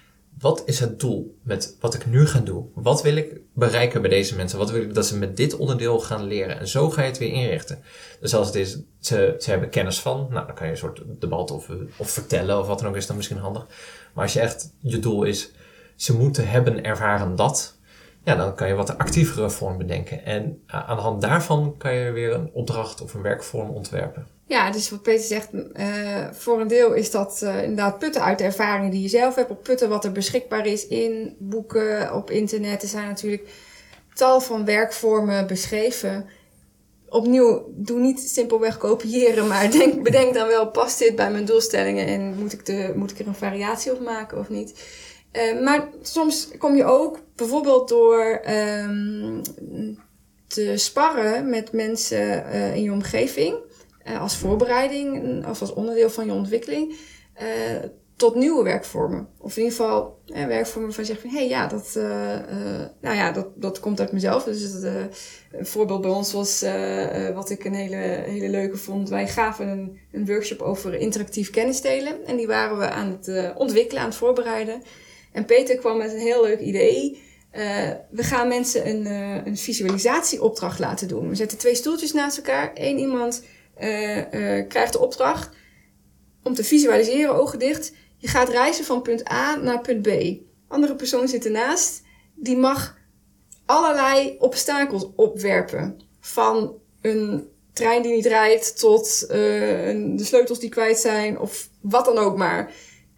wat is het doel met wat ik nu ga doen? Wat wil ik bereiken bij deze mensen? Wat wil ik dat ze met dit onderdeel gaan leren? En zo ga je het weer inrichten. Dus als het is, ze, ze hebben kennis van, nou dan kan je een soort debat of, of vertellen of wat dan ook is dan misschien handig. Maar als je echt, je doel is, ze moeten hebben ervaren dat, ja, dan kan je wat actievere vorm bedenken. En a- aan de hand daarvan kan je weer een opdracht of een werkvorm ontwerpen. Ja, dus wat Peter zegt, eh, voor een deel is dat eh, inderdaad putten uit de ervaringen die je zelf hebt, op putten wat er beschikbaar is in boeken, op internet. Er zijn natuurlijk tal van werkvormen beschreven. Opnieuw, doe niet simpelweg kopiëren, maar *laughs* denk, bedenk dan wel, past dit bij mijn doelstellingen en moet ik, de, moet ik er een variatie op maken of niet? Eh, maar soms kom je ook bijvoorbeeld door ehm, te sparren met mensen in je omgeving, eh, als voorbereiding of als onderdeel van je ontwikkeling, eh, tot nieuwe werkvormen. Of in ieder geval eh, werkvormen waarvan je zegt van... hé, hey, ja, dat, eh, eh, nou ja, dat, dat komt uit mezelf. Dus eh, een voorbeeld bij ons was eh, eh, wat ik een hele, hele leuke vond. Wij gaven een, een workshop over interactief kennis delen. En die waren we aan het eh, ontwikkelen, aan het voorbereiden. En Peter kwam met een heel leuk idee. Eh, we gaan mensen een, eh, een visualisatieopdracht laten doen. We zetten twee stoeltjes naast elkaar. Eén iemand eh, eh, krijgt de opdracht om te visualiseren, ogen dicht. Je gaat reizen van punt A naar punt B. Andere persoon zit ernaast. Die mag allerlei obstakels opwerpen. Van een trein die niet rijdt tot eh, de sleutels die kwijt zijn of wat dan ook maar.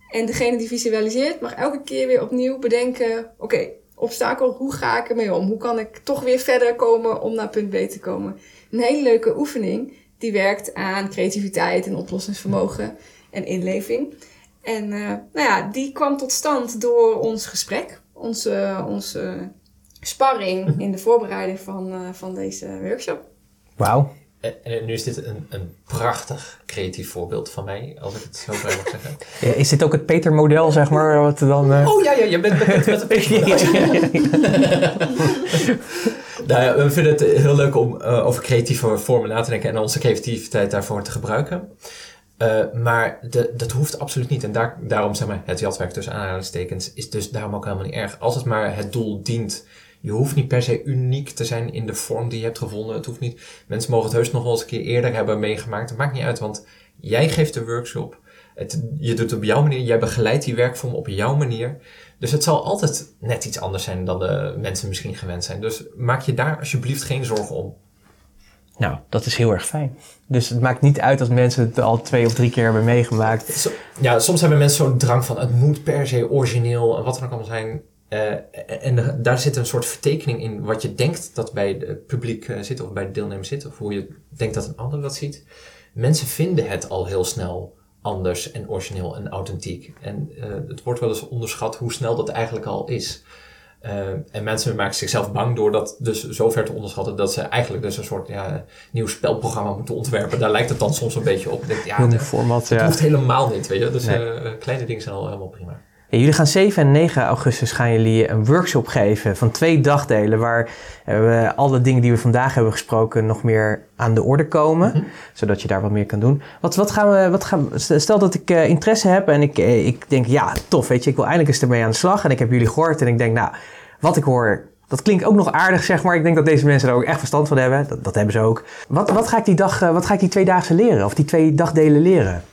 En degene die visualiseert mag elke keer weer opnieuw bedenken: oké, obstakel, hoe ga ik ermee om? Hoe kan ik toch weer verder komen om naar punt B te komen? Een hele leuke oefening die werkt aan creativiteit en oplossingsvermogen en inleving. En eh, nou ja, die kwam tot stand door ons gesprek, onze, onze sparring in de voorbereiding van, eh, van deze workshop. Wauw. En, en nu is dit een, een prachtig creatief voorbeeld van mij, als ik het zo vrij mag zeggen. *laughs* Ja, Is dit ook het Peter-model, zeg maar? Wat dan, eh, Oh ja, ja, je bent bekend met het *laughs* *laughs* Nou ja, we vinden het heel leuk om eh, over creatieve vormen na te denken en onze creativiteit daarvoor te gebruiken. Eh, maar de, dat hoeft absoluut niet. En daar, daarom zeg maar, het jatwerk tussen aanhalingstekens is dus daarom ook helemaal niet erg. Als het maar het doel dient. Je hoeft niet per se uniek te zijn in de vorm die je hebt gevonden. Het hoeft niet. Mensen mogen het heus nog wel eens een keer eerder hebben meegemaakt. Het maakt niet uit, want jij geeft de workshop. Het, je doet het op jouw manier. Jij begeleidt die werkvorm op jouw manier. Dus het zal altijd net iets anders zijn dan de mensen misschien gewend zijn. Dus maak je daar alsjeblieft geen zorgen om. Nou, dat is heel erg fijn. Dus het maakt niet uit als mensen het al twee of drie keer hebben meegemaakt. Ja, soms hebben mensen zo'n drang van het moet per se origineel en wat er ook allemaal zijn. Eh, en daar zit een soort vertekening in wat je denkt dat bij het publiek eh, zit of bij de deelnemers zit. Of hoe je denkt dat een ander dat ziet. Mensen vinden het al heel snel anders en origineel en authentiek. En eh, het wordt wel eens onderschat hoe snel dat eigenlijk al is. Eh, en mensen maken zichzelf bang door dat dus zover te onderschatten dat ze eigenlijk dus een soort ja, nieuw spelprogramma moeten ontwerpen. Daar lijkt het dan soms een beetje op. Denk, ja, Een dat- format, het ja. hoeft helemaal niet, weet je. Dus Nee. eh, kleine dingen zijn al helemaal prima. Ja, jullie gaan 7 en 9 augustus gaan jullie een workshop geven van twee dagdelen waar eh, we alle dingen die we vandaag hebben gesproken nog meer aan de orde komen, Mhm. zodat je daar wat meer kan doen. Wat, wat gaan we, wat gaan, stel dat ik eh, interesse heb en ik, eh, ik denk ja, tof, weet je, ik wil eindelijk eens ermee aan de slag en ik heb jullie gehoord en ik denk nou, wat ik hoor, dat klinkt ook nog aardig, zeg maar. Ik denk dat deze mensen er ook echt verstand van hebben. Dat, dat hebben ze ook. Wat, wat ga ik die dag, wat ga ik die twee dagen leren? Of die twee dagdelen leren?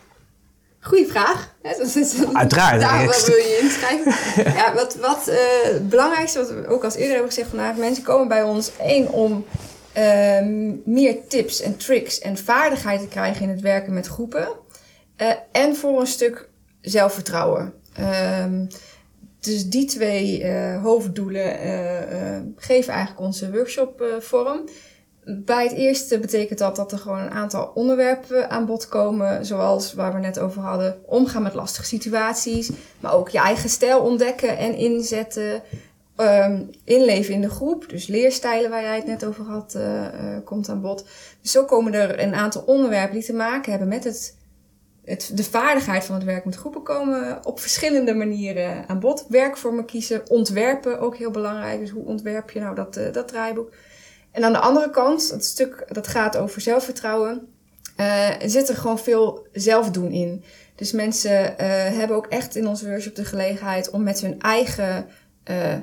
Goeie vraag. dat is- Uiteraard. Daar wil je inschrijven. *laughs* ja, wat, wat eh, het belangrijkste, wat we ook als eerder hebben gezegd vandaag, mensen komen bij ons één om ehm, meer tips en tricks en vaardigheden te krijgen in het werken met groepen. Eh, en voor een stuk zelfvertrouwen. Ehm, dus die twee eh, hoofddoelen geven eigenlijk onze workshop vorm. Bij het eerste betekent dat dat er gewoon een aantal onderwerpen aan bod komen, zoals waar we net over hadden, omgaan met lastige situaties, maar ook je eigen stijl ontdekken en inzetten, Ehm, inleven in de groep, dus leerstijlen waar jij het net over had, eh, eh, komt aan bod. Dus zo komen er een aantal onderwerpen die te maken hebben met het, het, de vaardigheid van het werk met groepen komen op verschillende manieren aan bod. Werkvormen kiezen, ontwerpen ook heel belangrijk. Dus hoe ontwerp je nou dat, eh, dat draaiboek? En aan de andere kant, het stuk dat gaat over zelfvertrouwen, eh, zit er gewoon veel zelfdoen in. Dus mensen eh, hebben ook echt in onze workshop de gelegenheid om met hun eigen eh,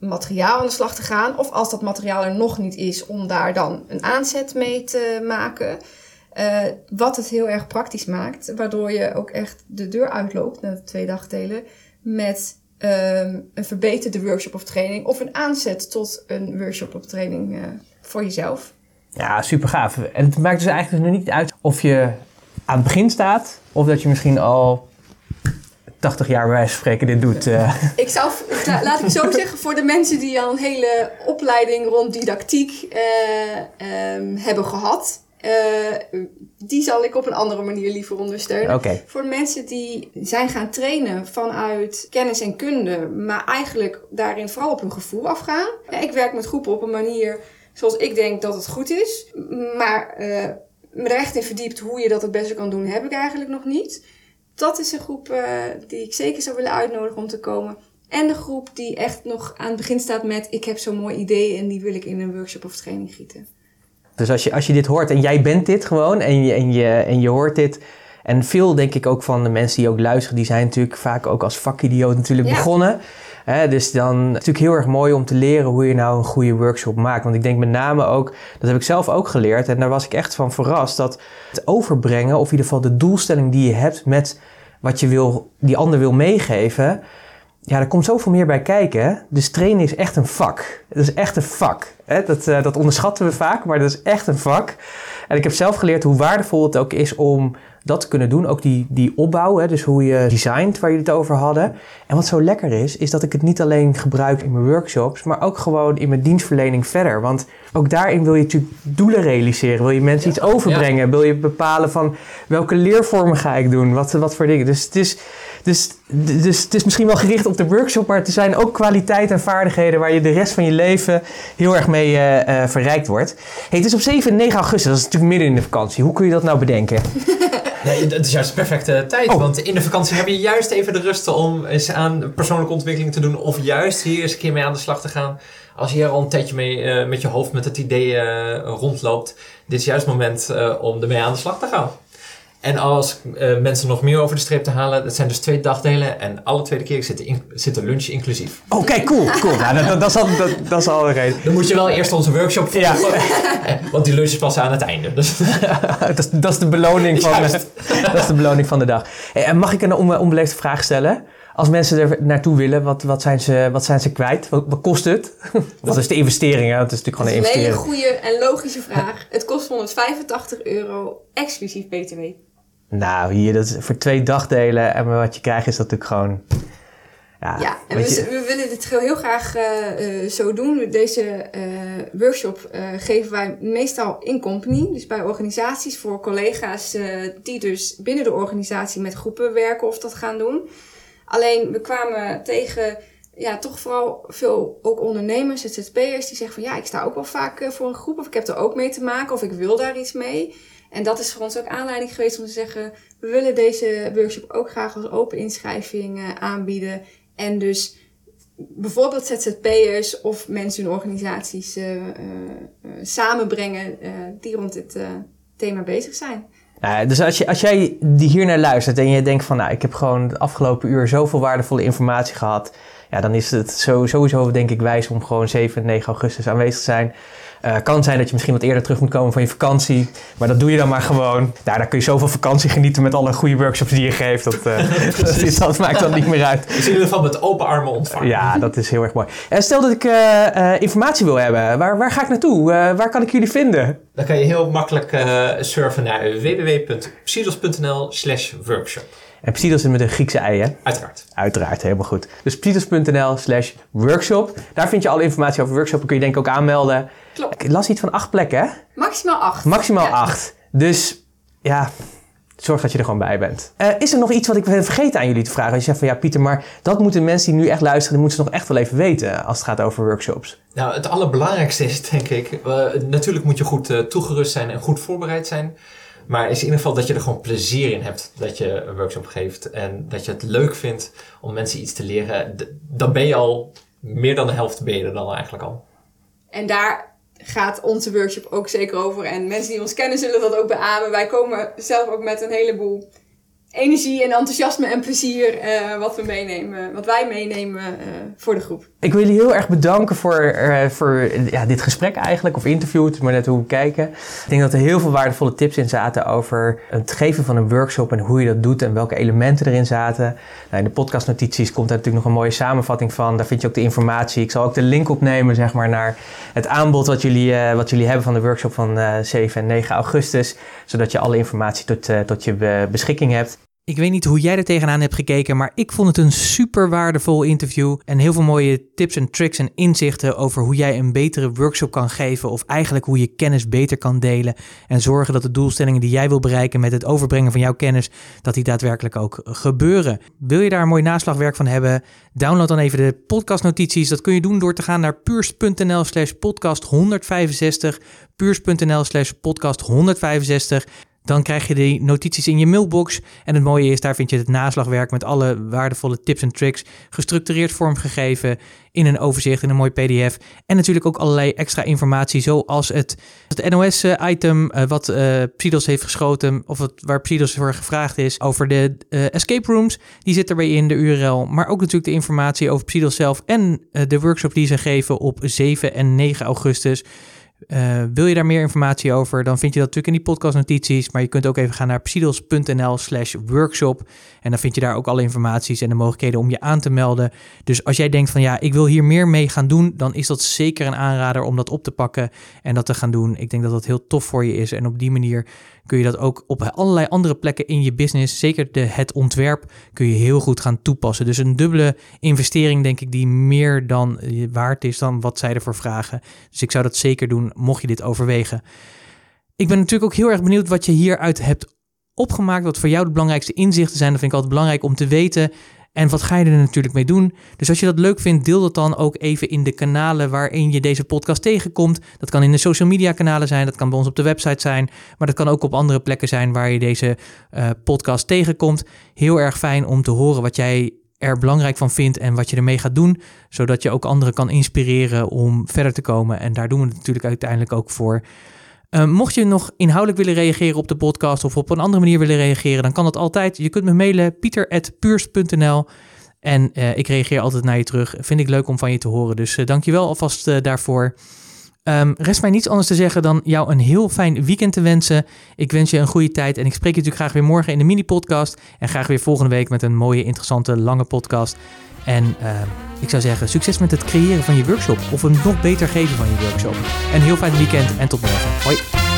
materiaal aan de slag te gaan. Of als dat materiaal er nog niet is, om daar dan een aanzet mee te maken. Wat het heel erg praktisch maakt, waardoor je ook echt de deur uitloopt naar de twee dagdelen met ehm, een verbeterde workshop of training of een aanzet tot een workshop of training voor jezelf. Ja, super gaaf. En het maakt dus eigenlijk nog niet uit of je aan het begin staat of dat je misschien al 80 jaar bij wijze van spreken dit doet. eh. *laughs* Ik zou, la- laat ik zo *laughs* zeggen, voor de mensen die al een hele opleiding rond didactiek eh, ehm, hebben gehad, eh, die zal ik op een andere manier liever ondersteunen. Oké. Voor de mensen die zijn gaan trainen vanuit kennis en kunde, maar eigenlijk daarin vooral op hun gevoel afgaan. Ja, ik werk met groepen op een manier zoals ik denk dat het goed is, maar eh, me er echt in verdiept hoe je dat het beste kan doen, heb ik eigenlijk nog niet. dat is een groep eh, die ik zeker zou willen uitnodigen om te komen. En de groep die echt nog aan het begin staat met ik heb zo'n mooi idee en die wil ik in een workshop of training gieten. Dus als je, als je dit hoort en jij bent dit gewoon en je, en, je, en je hoort dit. En veel denk ik ook van de mensen die ook luisteren, die zijn natuurlijk vaak ook als vakidioot natuurlijk Ja. begonnen. Dus dan het natuurlijk heel erg mooi om te leren hoe je nou een goede workshop maakt. Want ik denk met name ook, dat heb ik zelf ook geleerd. En daar was ik echt van verrast. Dat het overbrengen, of in ieder geval de doelstelling die je hebt met wat je wil, die ander wil meegeven. Ja, er komt zoveel meer bij kijken. Dus trainen is echt een vak. Het is echt een vak. Dat, eh, dat onderschatten we vaak, maar dat is echt een vak. En ik heb zelf geleerd hoe waardevol het ook is om dat kunnen doen. Ook die, die opbouw, hè? dus hoe je designt, waar jullie het over hadden. En wat zo lekker is, is dat ik het niet alleen gebruik in mijn workshops, maar ook gewoon in mijn dienstverlening verder. Want ook daarin wil je natuurlijk doelen realiseren. Wil je mensen iets overbrengen? Wil je bepalen van welke leervormen ga ik doen? Wat, wat voor dingen? Dus het is... Dus, dus het is misschien wel gericht op de workshop, maar er zijn ook kwaliteiten en vaardigheden waar je de rest van je leven heel erg mee eh, eh, verrijkt wordt. Hey, het is op 7 en 9 augustus, dat is natuurlijk midden in de vakantie. Hoe kun je dat nou bedenken? *laughs* Nee, dat is juist de perfecte tijd. Oh. Want in de vakantie heb je juist even de rust om eens aan persoonlijke ontwikkeling te doen. Of juist hier eens een keer mee aan de slag te gaan. Als je hier al een tijdje mee eh, met je hoofd met het idee eh, rondloopt. Dit is juist het moment eh, om ermee aan de slag te gaan. En als eh, mensen nog meer over de streep te halen, dat zijn dus twee dagdelen. En alle tweede keer zit de, in, zit de lunch inclusief. Oh, kijk, cool, cool. Nou, dat, dat, dat, is al, dat, dat is al een reden. Dan moet je wel eerst onze workshop Ja. volgen. Eh, Want die lunch is pas aan het einde. Dus *laughs* dat, is, dat is de beloning van, Juist. dat is de beloning van de dag. Hey, en mag ik een onbe- onbeleefde vraag stellen? Als mensen er naartoe willen, wat, wat, zijn, ze, wat zijn ze kwijt? Wat, wat kost het? *laughs* Dat is de investering, hè? Dat is natuurlijk Dat gewoon is een een hele investering. goede en logische vraag. Het kost 185 euro exclusief BTW. Nou, hier, dat is voor twee dagdelen en wat je krijgt is dat natuurlijk gewoon... Ja, Ja, en we, je- we willen dit heel graag eh, eh, zo doen. Deze eh, workshop geven wij meestal in company. Dus bij organisaties voor collega's die dus binnen de organisatie met groepen werken of dat gaan doen. Alleen we kwamen tegen ja, toch vooral veel ook ondernemers, ZZP'ers, die zeggen van ja, ik sta ook wel vaak voor een groep of ik heb er ook mee te maken of ik wil daar iets mee. En dat is voor ons ook aanleiding geweest om te zeggen, we willen deze workshop ook graag als open inschrijving eh, aanbieden. En dus bijvoorbeeld ZZP'ers of mensen in organisaties eh, eh, samenbrengen die rond dit thema bezig zijn. Nou, dus als, je, als jij die hier naar luistert en je denkt van... nou, ik heb gewoon het afgelopen uur zoveel waardevolle informatie gehad... ja, dan is het sowieso denk ik wijs om gewoon 7 en 9 augustus aanwezig te zijn. Eh kan zijn dat je misschien wat eerder terug moet komen van je vakantie. Maar dat doe je dan maar gewoon. Nou, dan kun je zoveel vakantie genieten met alle goede workshops die je geeft. Dat, eh, *laughs* *laughs* dat, is, dat maakt dan niet meer uit. dus in ieder geval met open armen ontvangen. Ja, dat is heel erg mooi. En stel dat ik eh, eh, informatie wil hebben. Waar, waar ga ik naartoe? Eh, waar kan ik jullie vinden? Dan kan je heel makkelijk eh, surfen naar www.psidos.nl slash workshop. En Psidos is met een Griekse ei, hè? Uiteraard. Uiteraard, helemaal goed. Dus psidos.nl slash workshop. Daar vind je alle informatie over workshops. kun je denk ik ook aanmelden. Klopt. Ik las iets van acht plekken, hè? Maximaal acht. Maximaal Ja. acht. Dus ja, zorg dat je er gewoon bij bent. Eh, is er nog iets wat ik ben vergeten aan jullie te vragen? Als je zegt van ja, Pieter, maar dat moeten mensen die nu echt luisteren, die moeten ze nog echt wel even weten als het gaat over workshops. Nou, het allerbelangrijkste is denk ik, eh, natuurlijk moet je goed eh, toegerust zijn en goed voorbereid zijn. Maar is in ieder geval dat je er gewoon plezier in hebt dat je een workshop geeft. En dat je het leuk vindt om mensen iets te leren. Dan ben je al, meer dan de helft ben je er dan eigenlijk al. En daar gaat onze workshop ook zeker over. En mensen die ons kennen zullen dat ook beamen. Wij komen zelf ook met een heleboel energie en enthousiasme en plezier eh, wat we meenemen, wat wij meenemen eh, voor de groep. Ik wil jullie heel erg bedanken voor, eh, voor ja, dit gesprek eigenlijk, of interview, het is maar net hoe we kijken. Ik denk dat er heel veel waardevolle tips in zaten over het geven van een workshop en hoe je dat doet en welke elementen erin zaten. Nou, in de podcastnotities komt daar natuurlijk nog een mooie samenvatting van. Daar vind je ook de informatie. Ik zal ook de link opnemen zeg maar, naar het aanbod wat jullie, wat jullie hebben van de workshop van eh, 7 en 9 augustus. Zodat je alle informatie tot, tot je beschikking hebt. Ik weet niet hoe jij er tegenaan hebt gekeken, maar ik vond het een super waardevol interview. En heel veel mooie tips en tricks en inzichten over hoe jij een betere workshop kan geven. Of eigenlijk hoe je kennis beter kan delen. En zorgen dat de doelstellingen die jij wil bereiken met het overbrengen van jouw kennis, dat die daadwerkelijk ook gebeuren. Wil je daar een mooi naslagwerk van hebben? Download dan even de podcastnotities. Dat kun je doen door te gaan naar puurs.nl slash podcast 165. Puurs.nl slash podcast 165. Dan krijg je die notities in je mailbox. En het mooie is, daar vind je het naslagwerk met alle waardevolle tips en tricks gestructureerd vormgegeven in een overzicht, in een mooi PDF. En natuurlijk ook allerlei extra informatie, zoals het, het NOS-item uh, wat uh, Psidos heeft geschoten, of het, waar Psidos voor gevraagd is, over de uh, escape rooms. Die zit erbij in, de URL. Maar ook natuurlijk de informatie over Psidos zelf en de workshop die ze geven op 7 en 9 augustus. Uh, wil je daar meer informatie over, dan vind je dat natuurlijk in die podcastnotities. Maar je kunt ook even gaan naar psidos.nl slash workshop. En dan vind je daar ook alle informaties en de mogelijkheden om je aan te melden. Dus als jij denkt van ja, ik wil hier meer mee gaan doen, dan is dat zeker een aanrader om dat op te pakken en dat te gaan doen. Ik denk dat dat heel tof voor je is. En op die manier kun je dat ook op allerlei andere plekken in je business, zeker de, het ontwerp, kun je heel goed gaan toepassen. Dus een dubbele investering, denk ik, die meer dan waard is dan wat zij ervoor vragen. Dus ik zou dat zeker doen, mocht je dit overwegen. Ik ben natuurlijk ook heel erg benieuwd wat je hieruit hebt opgemaakt, wat voor jou de belangrijkste inzichten zijn. Dat vind ik altijd belangrijk om te weten. En wat ga je er natuurlijk mee doen? Dus als je dat leuk vindt, deel dat dan ook even in de kanalen waarin je deze podcast tegenkomt. Dat kan in de social media kanalen zijn, dat kan bij ons op de website zijn, maar dat kan ook op andere plekken zijn waar je deze uh, podcast tegenkomt. Heel erg fijn om te horen wat jij er belangrijk van vindt en wat je ermee gaat doen, zodat je ook anderen kan inspireren om verder te komen. En daar doen we het natuurlijk uiteindelijk ook voor. Uh, mocht je nog inhoudelijk willen reageren op de podcast of op een andere manier willen reageren, dan kan dat altijd. Je kunt me mailen pieter.puurs.nl en uh, ik reageer altijd naar je terug. Vind ik leuk om van je te horen, dus uh, dankjewel alvast daarvoor. Um, rest mij niets anders te zeggen dan jou een heel fijn weekend te wensen. Ik wens je een goede tijd en ik spreek je natuurlijk graag weer morgen in de mini-podcast. En graag weer volgende week met een mooie, interessante, lange podcast. En uh, ik zou zeggen, succes met het creëren van je workshop of een nog beter geven van je workshop. Een heel fijn weekend en tot morgen. Hoi!